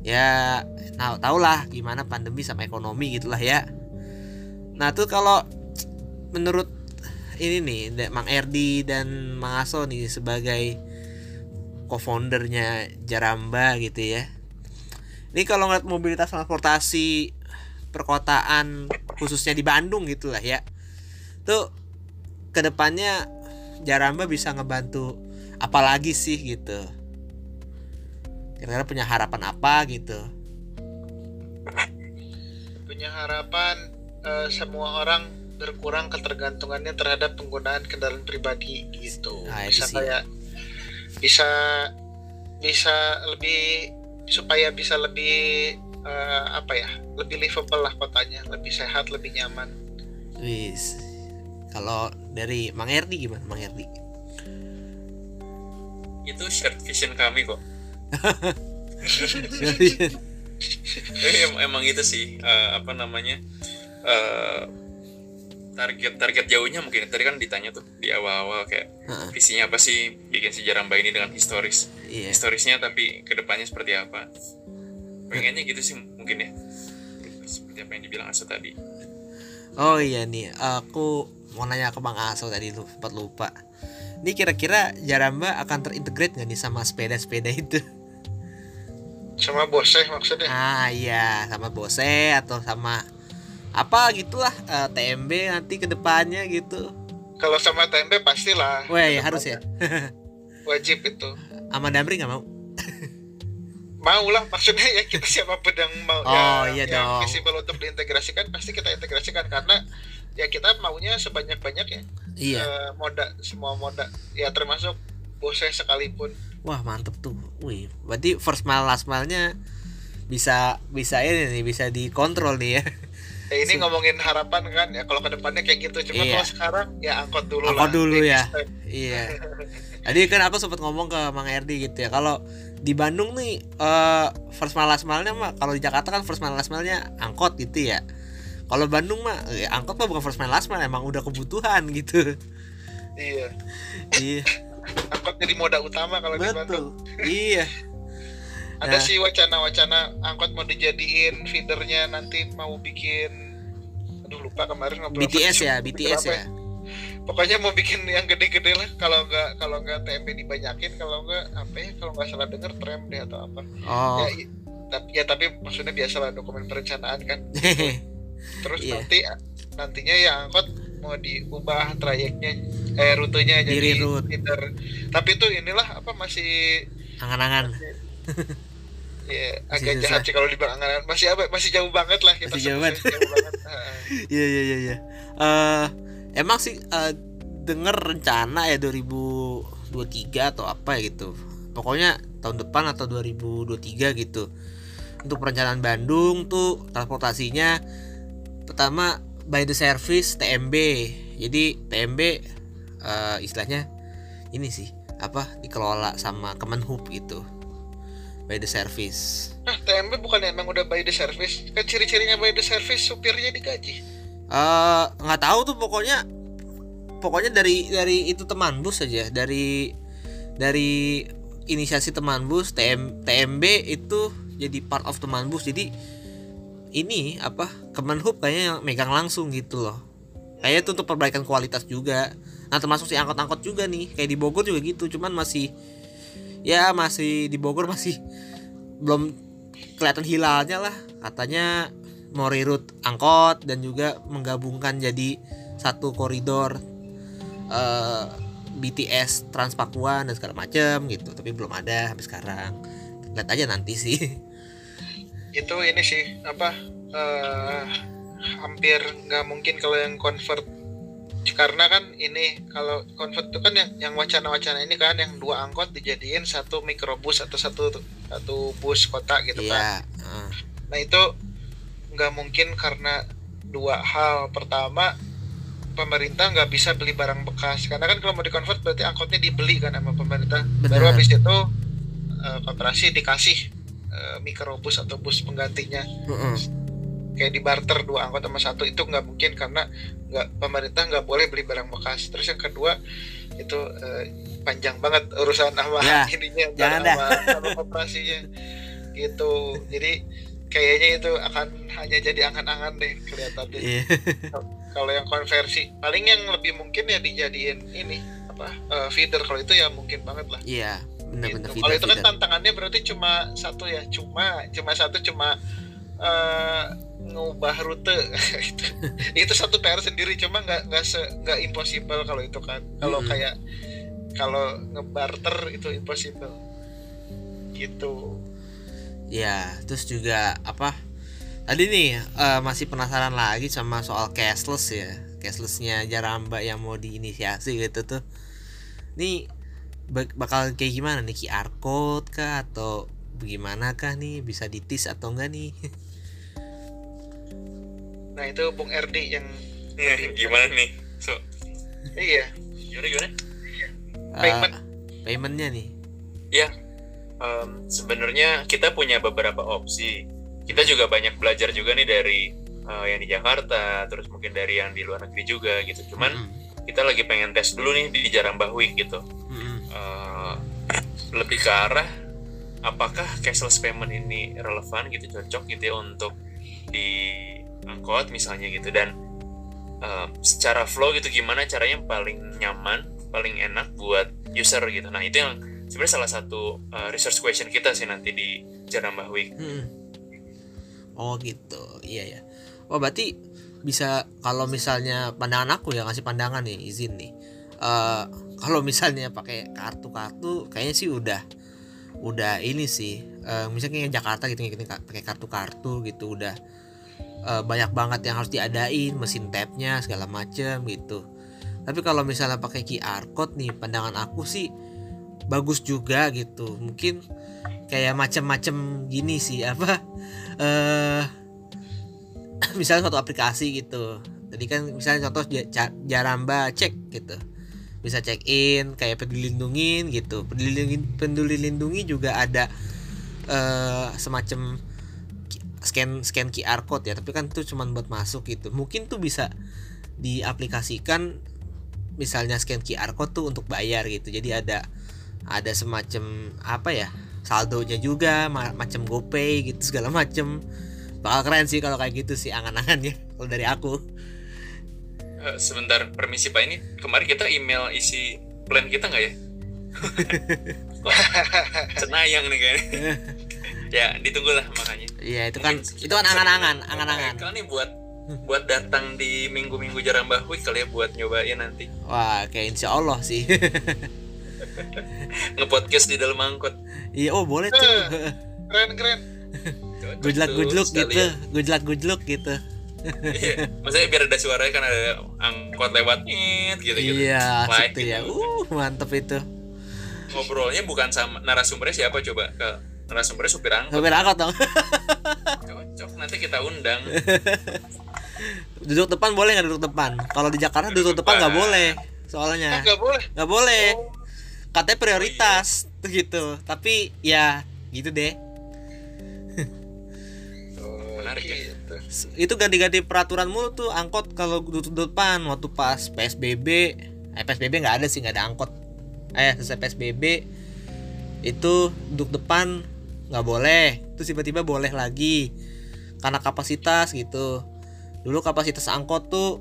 [SPEAKER 1] Ya tau lah gimana pandemi sama ekonomi gitulah ya. Nah tuh kalau menurut ini nih Mang Erdi dan Mang Aso nih sebagai co-foundernya Jaramba gitu ya. Ini kalau ngeliat mobilitas transportasi perkotaan khususnya di Bandung gitulah ya. Tuh ke depannya Jaramba bisa ngebantu apalagi sih gitu? Kira-kira punya harapan apa gitu
[SPEAKER 3] punya harapan uh, semua orang berkurang ketergantungannya terhadap penggunaan kendaraan pribadi gitu. Nah, bisa kayak bisa bisa lebih supaya bisa lebih uh, apa ya lebih livable lah kotanya lebih sehat lebih nyaman.
[SPEAKER 1] Wis. Kalau dari Mang Erdi gimana Mang Erdi?
[SPEAKER 2] Itu shared vision kami kok (laughs) (laughs) eh, emang itu sih uh, apa namanya uh, target target jauhnya mungkin tadi kan ditanya tuh di awal-awal kayak uh-uh. visinya apa sih bikin sejarah mbak ini dengan historis. Yeah. historisnya tapi ke depannya seperti apa? Pengennya gitu sih mungkin ya. Seperti apa yang dibilang Aso tadi.
[SPEAKER 1] Oh iya nih aku mau nanya ke Bang Aso tadi lu sempat lupa. Ini kira-kira Jaramba akan terintegrate nggak nih sama sepeda-sepeda itu
[SPEAKER 3] sama Bose maksudnya?
[SPEAKER 1] Ah iya sama Bose atau sama apa gitulah uh, eh, TMB nanti ke depannya gitu.
[SPEAKER 3] Kalau sama TMB pastilah.
[SPEAKER 1] Wah ya harus ya? (laughs)
[SPEAKER 3] wajib itu.
[SPEAKER 1] Sama Damri nggak mau?
[SPEAKER 3] Mau lah maksudnya ya kita siapa pedang mau
[SPEAKER 1] oh,
[SPEAKER 3] ya,
[SPEAKER 1] iya yang dong.
[SPEAKER 3] visible untuk diintegrasikan pasti kita integrasikan. Karena ya kita maunya sebanyak banyak ya.
[SPEAKER 1] Iya.
[SPEAKER 3] Uh, moda semua moda. Ya termasuk Bose sekalipun
[SPEAKER 1] wah mantep tuh. Wih berarti first mile last mile nya bisa bisa ini nih bisa dikontrol nih ya.
[SPEAKER 3] Ya ini ngomongin harapan kan? Ya kalau ke depannya kayak gitu. Cuma iya. kalau sekarang ya angkot dulu
[SPEAKER 1] angkot lah, dulu ya. iya. (laughs) Tadi kan aku sempat ngomong ke Mang Erdi gitu ya. Kalau di Bandung nih uh, first mile last mile-nya mah kalau di Jakarta kan first mile last mile-nya angkot gitu ya. Kalau Bandung mah ya, angkot mah bukan first mile last mile emang udah kebutuhan gitu.
[SPEAKER 3] Iya.
[SPEAKER 1] Iya
[SPEAKER 3] angkot jadi moda utama kalau di Bandung
[SPEAKER 1] iya
[SPEAKER 3] ada nah. sih wacana-wacana angkot mau dijadiin feedernya nanti mau bikin aduh lupa kemarin ngobrol
[SPEAKER 1] BTS ya BTS ya? ya
[SPEAKER 3] pokoknya mau bikin yang gede-gede lah kalau nggak kalau nggak TMB dibanyakin kalau nggak apa ya kalau nggak salah denger tram deh atau apa
[SPEAKER 1] oh.
[SPEAKER 3] ya, tapi ya tapi maksudnya biasalah dokumen perencanaan kan (laughs) terus yeah. nanti nantinya ya angkot mau diubah trayeknya eh rutenya jadi feeder tapi itu inilah apa masih
[SPEAKER 1] angan-angan (laughs)
[SPEAKER 3] Iya, agak jahat sih kalau di Angan masih apa? Masih jauh banget lah kita.
[SPEAKER 1] Masih jauh banget. (laughs) Iya iya iya iya. Eh emang sih uh, denger rencana ya 2023 atau apa ya gitu. Pokoknya tahun depan atau 2023 gitu. Untuk perencanaan Bandung tuh transportasinya pertama by the service TMB. Jadi TMB uh, eh, istilahnya ini sih apa dikelola sama Kemenhub gitu by the service.
[SPEAKER 3] Nah, TMB bukan emang udah by the service? Kan ciri-cirinya by the service supirnya digaji.
[SPEAKER 1] Eh, uh, nggak tahu tuh pokoknya pokoknya dari dari itu teman bus saja, dari dari inisiasi teman bus TM, TMB itu jadi part of teman bus. Jadi ini apa Kemenhub kayaknya yang megang langsung gitu loh. Kayaknya itu untuk perbaikan kualitas juga. Nah, termasuk si angkot-angkot juga nih. Kayak di Bogor juga gitu, cuman masih ya masih di Bogor masih belum kelihatan hilalnya lah katanya mau reroute angkot dan juga menggabungkan jadi satu koridor uh, eh, BTS Trans Papua dan segala macam gitu tapi belum ada sampai sekarang lihat aja nanti sih (laughs)
[SPEAKER 3] itu ini sih apa eh, hampir nggak mungkin kalau yang convert karena kan ini kalau convert itu kan yang yang wacana-wacana ini kan yang dua angkot dijadiin satu mikrobus atau satu satu bus kota gitu kan.
[SPEAKER 1] Iya. heeh.
[SPEAKER 3] Nah itu nggak mungkin karena dua hal. Pertama pemerintah nggak bisa beli barang bekas karena kan kalau mau dikonvert berarti angkotnya dibeli kan sama pemerintah. Baru
[SPEAKER 1] Benar.
[SPEAKER 3] habis itu koperasi dikasih eh, mikrobus atau bus penggantinya
[SPEAKER 1] Heeh.
[SPEAKER 3] kayak di barter dua angkot sama satu itu nggak mungkin karena nggak pemerintah nggak boleh beli barang bekas. Terus yang kedua itu eh, panjang banget urusan sama
[SPEAKER 1] Ya, (laughs)
[SPEAKER 3] ininya
[SPEAKER 1] jangan
[SPEAKER 3] sama, sama koperasinya gitu. Jadi kayaknya itu akan hanya jadi angan-angan deh kelihatannya.
[SPEAKER 1] Iya.
[SPEAKER 3] Kalau yang konversi paling yang lebih mungkin ya dijadiin ini apa eh, feeder kalau itu ya mungkin banget lah.
[SPEAKER 1] Iya, benar-benar
[SPEAKER 3] Gitu. Kalau itu kan tantangannya berarti cuma satu ya, cuma cuma satu cuma eh, ngubah rute (laughs) itu itu satu PR sendiri cuma nggak nggak se nggak impossible kalau itu kan kalau
[SPEAKER 1] Mm-mm.
[SPEAKER 3] kayak kalau ngebarter itu impossible gitu
[SPEAKER 1] Ya, terus juga apa? Tadi nih eh, masih penasaran lagi sama soal cashless ya. Cashlessnya Jaramba yang mau diinisiasi gitu tuh. Nih bak- bakal kayak gimana nih QR code kah atau bagaimana kah nih bisa ditis atau enggak nih? (laughs)
[SPEAKER 3] nah itu Bung Erdi yang
[SPEAKER 2] Ya, gimana nih? So,
[SPEAKER 3] iya
[SPEAKER 2] gimana gimana?
[SPEAKER 1] Eh,
[SPEAKER 3] Payment.
[SPEAKER 1] paymentnya nih.
[SPEAKER 2] Ya, em, sebenarnya kita punya beberapa opsi. Kita juga banyak belajar juga nih dari eh, yang di Jakarta, terus mungkin dari yang di luar negeri juga gitu. Cuman
[SPEAKER 1] Mm-mm.
[SPEAKER 2] kita lagi pengen tes dulu nih di Jarambah Week gitu. Lebih ke arah apakah cashless payment ini relevan gitu cocok gitu ya untuk di angkot misalnya gitu dan eh, secara flow gitu gimana caranya paling nyaman paling enak buat user gitu nah itu yang sebenarnya salah satu eh, research question kita sih nanti di Jarambah Week
[SPEAKER 1] Mm-mm. Oh gitu, iya ya. Oh berarti bisa kalau misalnya pandangan aku ya kasih pandangan nih izin nih. Eh kalau misalnya pakai kartu-kartu, kayaknya sih udah udah ini sih. Eh misalnya kayak Jakarta gitu ngikutin ka- pakai kartu-kartu gitu udah eh, banyak banget yang harus diadain, mesin tabnya segala macem gitu. Tapi kalau misalnya pakai QR code nih, pandangan aku sih bagus juga gitu. Mungkin kayak macem-macem gini sih (laughs) apa eh (coughs) misalnya suatu aplikasi gitu tadi kan misalnya contoh jaramba cek gitu bisa check in kayak peduli lindungin gitu. Peduli lindungi, peduli lindungi juga ada eh semacam scan scan QR code ya. Tapi kan itu cuma buat masuk gitu. Mungkin tuh bisa diaplikasikan misalnya scan QR code tuh untuk bayar gitu. Jadi ada ada semacam apa ya saldonya juga ma- macam GoPay gitu segala macam. Bakal keren sih kalau kayak gitu sih angan-angannya kalau dari aku
[SPEAKER 2] Eh, sebentar permisi Pak. Ini kemarin kita email isi plan kita nggak ya? (laughs) Cenayang nih kayaknya. (laughs) Ya ditunggulah makanya.
[SPEAKER 1] Iya itu kan
[SPEAKER 2] Mungkin
[SPEAKER 1] itu kan angan-angan angan-angan.
[SPEAKER 2] Kalian nih buat buat datang di minggu-minggu Jarambah Week kali ya buat nyobain nanti.
[SPEAKER 1] Wah kayak insya Allah sih. (laughs)
[SPEAKER 2] Ngepodcast di dalam angkot.
[SPEAKER 1] iya oh boleh tuh.
[SPEAKER 3] Keren keren.
[SPEAKER 2] Cocok
[SPEAKER 1] good luck good luck gitu. good luck good luck gitu
[SPEAKER 2] Iya, maksudnya biar ada suaranya kan ada angkot lewat gitu gitu.
[SPEAKER 1] iya
[SPEAKER 2] Like
[SPEAKER 1] asik tuh ya.
[SPEAKER 2] Gitu.
[SPEAKER 1] uh mantep itu.
[SPEAKER 2] Ngobrolnya bukan sama narasumbernya siapa coba ke narasumbernya supir angkot.
[SPEAKER 1] Sopir angkot dong.
[SPEAKER 2] Cocok nanti kita undang.
[SPEAKER 1] duduk depan boleh nggak duduk depan? Kalau di Jakarta duduk depan nggak boleh
[SPEAKER 3] ah,
[SPEAKER 1] soalnya
[SPEAKER 3] nggak boleh.
[SPEAKER 1] Nggak boleh.
[SPEAKER 3] Oh,
[SPEAKER 1] katanya prioritas tuh gitu. Tapi ya gitu deh
[SPEAKER 2] Menarik ya.
[SPEAKER 3] gitu.
[SPEAKER 1] itu ganti-ganti peraturan mulu tuh angkot kalau duduk depan waktu pas PSBB eh PSBB nggak ada sih nggak ada angkot. Eh selesai PSBB itu duduk depan nggak boleh. Terus tiba-tiba boleh lagi karena kapasitas gitu. Dulu kapasitas angkot tuh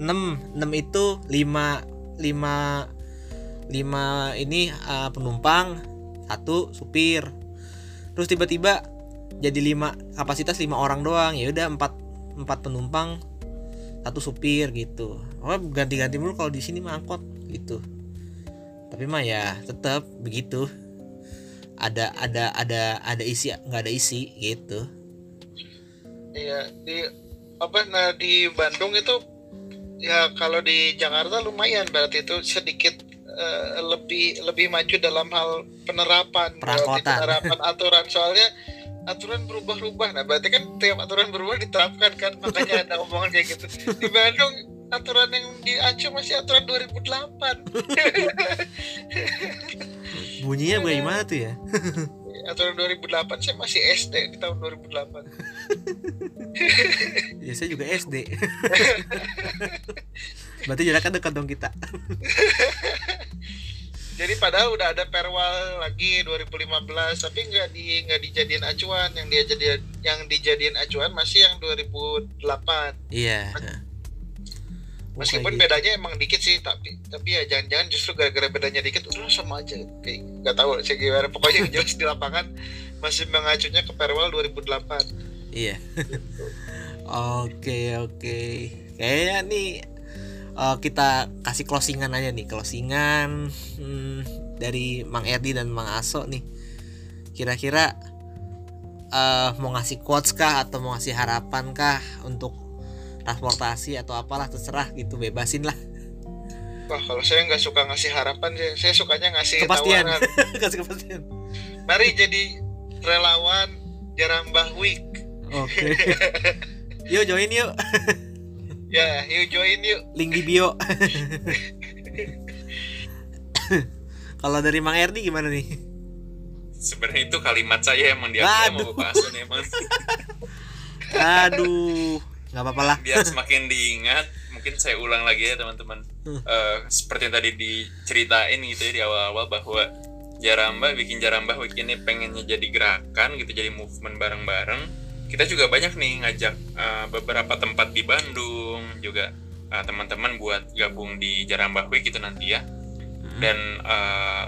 [SPEAKER 1] 6 6 itu 5 5 5 ini eh, penumpang satu supir. Terus tiba-tiba jadi lima kapasitas lima orang doang. Ya udah empat empat penumpang satu supir gitu. Oh ganti-ganti mulu kalau di sini mah angkot gitu. Tapi mah ya tetap begitu. Ada ada ada ada isi nggak ada isi gitu.
[SPEAKER 3] Iya di apa nah di Bandung itu ya kalau di Jakarta lumayan berarti itu sedikit eh, lebih lebih maju dalam hal penerapan. Penerapan aturan. Soalnya aturan berubah-ubah. Nah berarti kan tiap aturan berubah diterapkan kan? Makanya ada omongan kayak gitu. Di Bandung aturan yang di Aceh masih aturan 2008
[SPEAKER 1] bunyinya bagaimana tuh ya?
[SPEAKER 3] Aturan 2008 saya masih SD di tahun 2008 (laughs)
[SPEAKER 1] ya saya juga SD (laughs) berarti jaraknya dekat dong kita (laughs)
[SPEAKER 3] jadi padahal udah ada perwal lagi 2015 tapi nggak di nggak dijadiin acuan. Yang dia jadi yang dijadiin acuan masih yang 2008
[SPEAKER 1] iya.
[SPEAKER 3] Meskipun
[SPEAKER 1] gitu.
[SPEAKER 3] bedanya emang dikit sih tapi tapi ya jangan-jangan justru gara-gara bedanya dikit udah sama aja. Kayak nggak tahu sih gimana. Pokoknya yang jelas di lapangan masih mengacunya ke perwal 2008
[SPEAKER 1] Iya. (laughs) Oke oke. Kayaknya nih eh, kita kasih closingan aja nih closingan hmm, dari Mang Erdi dan Mang Aso nih. Kira-kira eh, mau ngasih quotes kah atau mau ngasih harapan kah untuk transportasi atau apalah terserah gitu bebasin lah.
[SPEAKER 3] Wah kalau saya nggak suka ngasih harapan saya sukanya ngasih
[SPEAKER 1] kepastian.
[SPEAKER 3] tawaran. (laughs)
[SPEAKER 1] Kasih kepastian.
[SPEAKER 3] Mari jadi relawan Jarambah Week.
[SPEAKER 1] Oke. (laughs) Yuk join yuk (laughs)
[SPEAKER 3] ya yuk join yuk.
[SPEAKER 1] Link di bio. (laughs) Kalau dari Mang Erdi gimana nih?
[SPEAKER 2] Sebenarnya itu kalimat saya emang sama Bapak Asun emang
[SPEAKER 1] aduh nggak apa-apa lah.
[SPEAKER 2] Biar semakin diingat mungkin saya ulang lagi ya teman-teman.
[SPEAKER 1] Hmm.
[SPEAKER 2] Eh, seperti yang tadi diceritain gitu ya di awal-awal bahwa Jaramba bikin Jaramba ini pengennya jadi gerakan gitu jadi movement bareng-bareng kita juga banyak nih ngajak eh, beberapa tempat di Bandung juga eh, teman-teman buat gabung di Jaramba Week gitu nanti ya. Dan eh,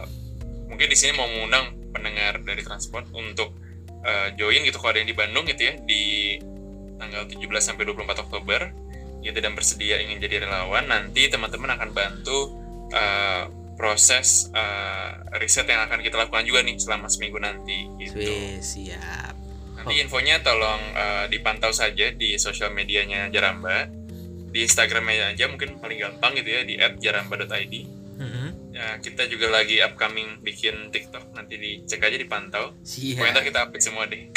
[SPEAKER 2] mungkin di sini mau mengundang pendengar dari transport untuk eh, join gitu kalau ada yang di Bandung gitu ya di tanggal 17 sampai 24 Oktober. Gitu dan bersedia ingin jadi relawan nanti teman-teman akan bantu eh, proses eh, riset yang akan kita lakukan juga nih selama seminggu nanti gitu.
[SPEAKER 1] Wih, siap
[SPEAKER 2] Nanti infonya tolong eh, dipantau saja di sosial medianya Jaramba. Di Instagramnya aja mungkin paling gampang gitu ya di @jaramba.id.
[SPEAKER 1] Mm-mm.
[SPEAKER 2] Ya, kita juga lagi upcoming bikin TikTok nanti dicek aja dipantau. Pokoknya
[SPEAKER 1] siap
[SPEAKER 2] kita update semua deh.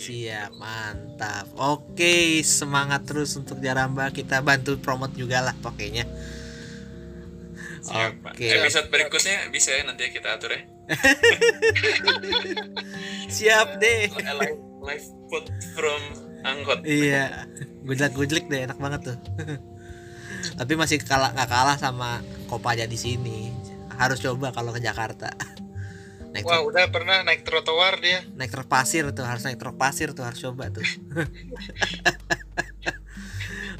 [SPEAKER 1] siap mantap oke semangat terus untuk Jaramba kita bantu promote juga lah pokoknya
[SPEAKER 2] Siap.
[SPEAKER 1] Oke.
[SPEAKER 2] Episode berikutnya bisa ya nanti ya kita atur ya. (laughs)
[SPEAKER 1] siap deh
[SPEAKER 2] live, food from angkot.
[SPEAKER 1] iya gujlek gujlek deh enak banget tuh (laughs) tapi masih kalah nggak kalah sama Kopaja di sini harus coba kalau ke Jakarta naik
[SPEAKER 3] wah udah pernah naik trotoar dia
[SPEAKER 1] naik truk pasir tuh harus naik truk pasir tuh harus coba tuh (laughs)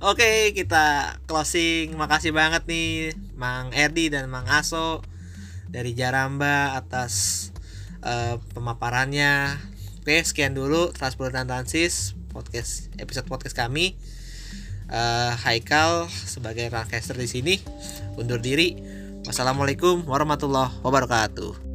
[SPEAKER 1] Oke, kita closing. Makasih banget nih Mang Erdi dan Mang Aso dari Jaramba atas eh, pemaparannya. Oke, sekian dulu Transport dan Transis podcast episode podcast kami. Eh, Haikal sebagai rancaster di sini undur diri. Wassalamualaikum warahmatullahi wabarakatuh.